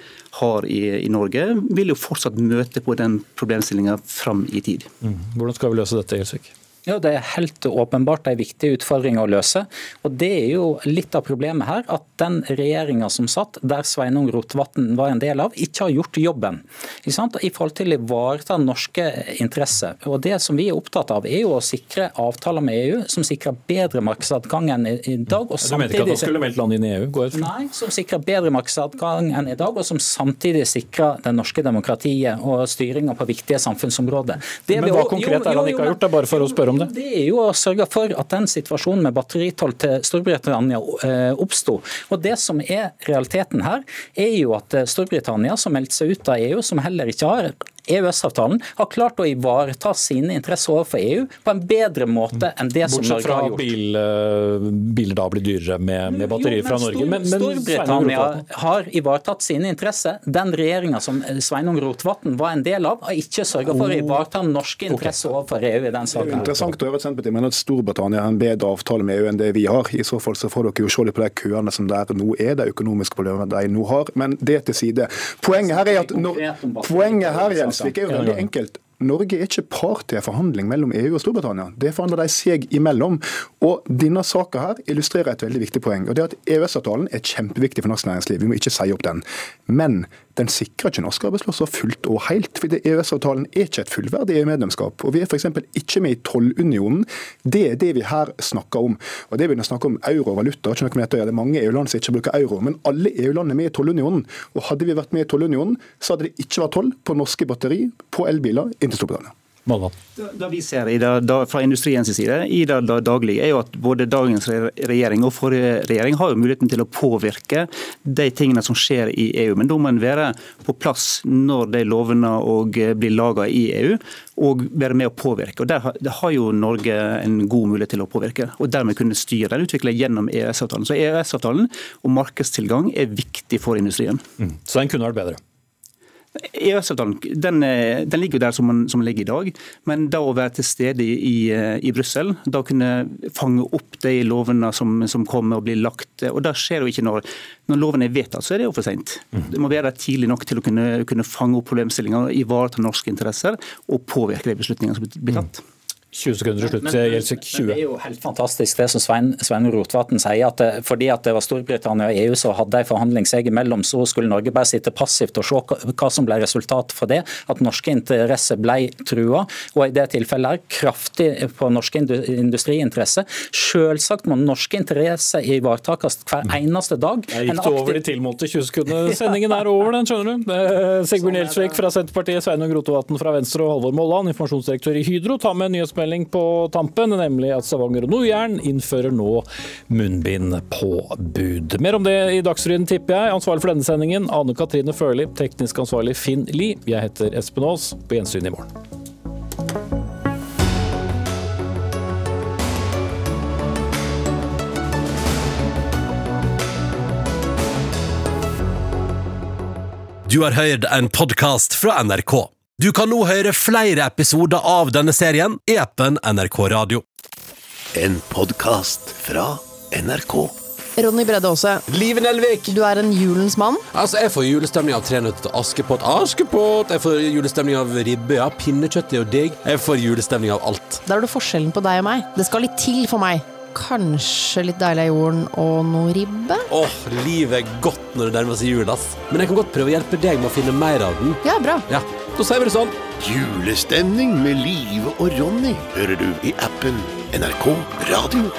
har i, i Norge, vil jo fortsatt møte på den problemstillinga fram i tid. Mm. Hvordan skal vi løse dette, Gjelsvik? Ja, Det er helt åpenbart en viktig utfordring å løse. Og Det er jo litt av problemet her, at den regjeringa som satt, der Sveinung Rotevatn var en del av, ikke har gjort jobben i forhold til å ivareta norske interesser. Og Det som vi er opptatt av, er jo å sikre avtaler med EU som sikrer bedre markedsadgang enn i dag. Og du mente ikke at han skulle meldt land inn i EU? Går Nei, som sikrer bedre markedsadgang enn i dag, og som samtidig sikrer det norske demokratiet og styringa på viktige samfunnsområder. Det Men hva konkret er han ikke har gjort? Det er bare for å spørre om det? Det er jo å sørge for at den situasjonen med batteritoll til Storbritannia eh, oppsto. Og det som er realiteten her, er jo at eh, Storbritannia, som meldte seg ut av EU, som heller ikke har EØS-avtalen har klart å ivareta sine interesser overfor EU på en bedre måte enn det som Norge har gjort. Bortsett fra bil, eh, biler da blir dyrere med, med batterier fra Norge. Men, men Storbritannia har ivaretatt sine interesser. Den regjeringa som Sveinung Rotevatn var en del av, har ikke sørga for å ivareta norske interesser overfor EU i den saken. Interessant å høre at Senterpartiet mener at Storbritannia har en bedre avtale med EU enn det vi har. I så fall så får dere jo se litt på de køene som der nå er, de økonomiske problemene de nå har. Men det til side. Poenget her er at når, poenget her, Jens, Gjelsvik, er jo veldig enkelt. Norge er ikke part til en forhandling mellom EU og Storbritannia. Det forhandler de seg imellom. Og Denne saka her illustrerer et veldig viktig poeng. og det er at EØS-avtalen er kjempeviktig for norsk næringsliv. Vi må ikke si opp den. Men den sikrer ikke norske arbeidsplasser fullt og helt. fordi EØS-avtalen er ikke et fullverdig EU-medlemskap. Og Vi er f.eks. ikke med i tollunionen. Det er det vi her snakker om. Og Det begynner å snakke om euro og valuta. ikke noe med Det er mange EU-land som ikke bruker euro. Men alle EU-land er med i tollunionen. Og Hadde vi vært med i tollunionen, så hadde det ikke vært toll på norske batteri på elbiler inn til Storbritannia. Det vi ser det, da, fra industriens side i det, det daglige, er jo at både dagens regjering og forrige regjering har jo muligheten til å påvirke de tingene som skjer i EU. Men da må en være på plass når de lovene og blir laga i EU, og være med å påvirke. Og Der har jo Norge en god mulighet til å påvirke, og dermed kunne styre den utviklingen gjennom EØS-avtalen. Så EØS-avtalen og markedstilgang er viktig for industrien. Mm. Så den kunne vært bedre? EØS-avtalen den, eh, den, ligger der som den, ligger i dag, men da å være til stede i, eh, i Brussel, da kunne fange opp de lovene som, som kommer og blir lagt og Det skjer jo ikke når, når loven er vedtatt, så er det jo for seint. Mm. Det må være tidlig nok til å kunne, kunne fange opp problemstillinger, ivareta norske interesser og påvirke de beslutningene som blir tatt. 20 sekunder til slutt, Gjelsvik. 20. Men Det er jo helt fantastisk det som Svein, Svein Rotvatn sier, at det, fordi at det var Storbritannia og EU som hadde en forhandling seg imellom, så skulle Norge bare sitte passivt og se hva som ble resultatet for det. At norske interesser ble trua, og i det tilfellet her kraftig på norske industriinteresser. Selvsagt må norske interesser ivaretas hver eneste dag. Jeg gikk det over de tilmålte 20 sekundene. Sendingen er over, den, skjønner du. Sigbjørn Gjelsvik fra Senterpartiet, Sveinung Rotevatn fra Venstre og Halvor Molland, informasjonsdirektør i Hydro, tar med nyhetsmelding melding på tampen, nemlig at Stavanger og Nord-Jæren innfører nå munnbindpåbud. Mer om det i Dagsrevyen, tipper jeg. Ansvarlig for denne sendingen, Ane Katrine Førli. Teknisk ansvarlig Finn Lie. Jeg heter Espen Aas. På gjensyn i morgen. Du har hørt en podkast fra NRK. Du kan nå høre flere episoder av denne serien i appen NRK Radio. En podkast fra NRK. Ronny Bredde Aase. Live Nelvik. Du er en julens mann. Altså, Jeg får julestemning av Tre nøtter til Askepott. Askepott! Jeg får julestemning av ribbe. Ja, pinnekjøtt er jo digg. Jeg får julestemning av alt. Da er du forskjellen på deg og meg. Det skal litt til for meg. Kanskje litt deilig av jorden og noe ribbe? Åh, livet er godt når det nærmer seg jul, ass. Men jeg kan godt prøve å hjelpe deg med å finne mer av den. Ja, bra. Ja, Da sier vi det sånn. Julestemning med Live og Ronny hører du i appen NRK Radio.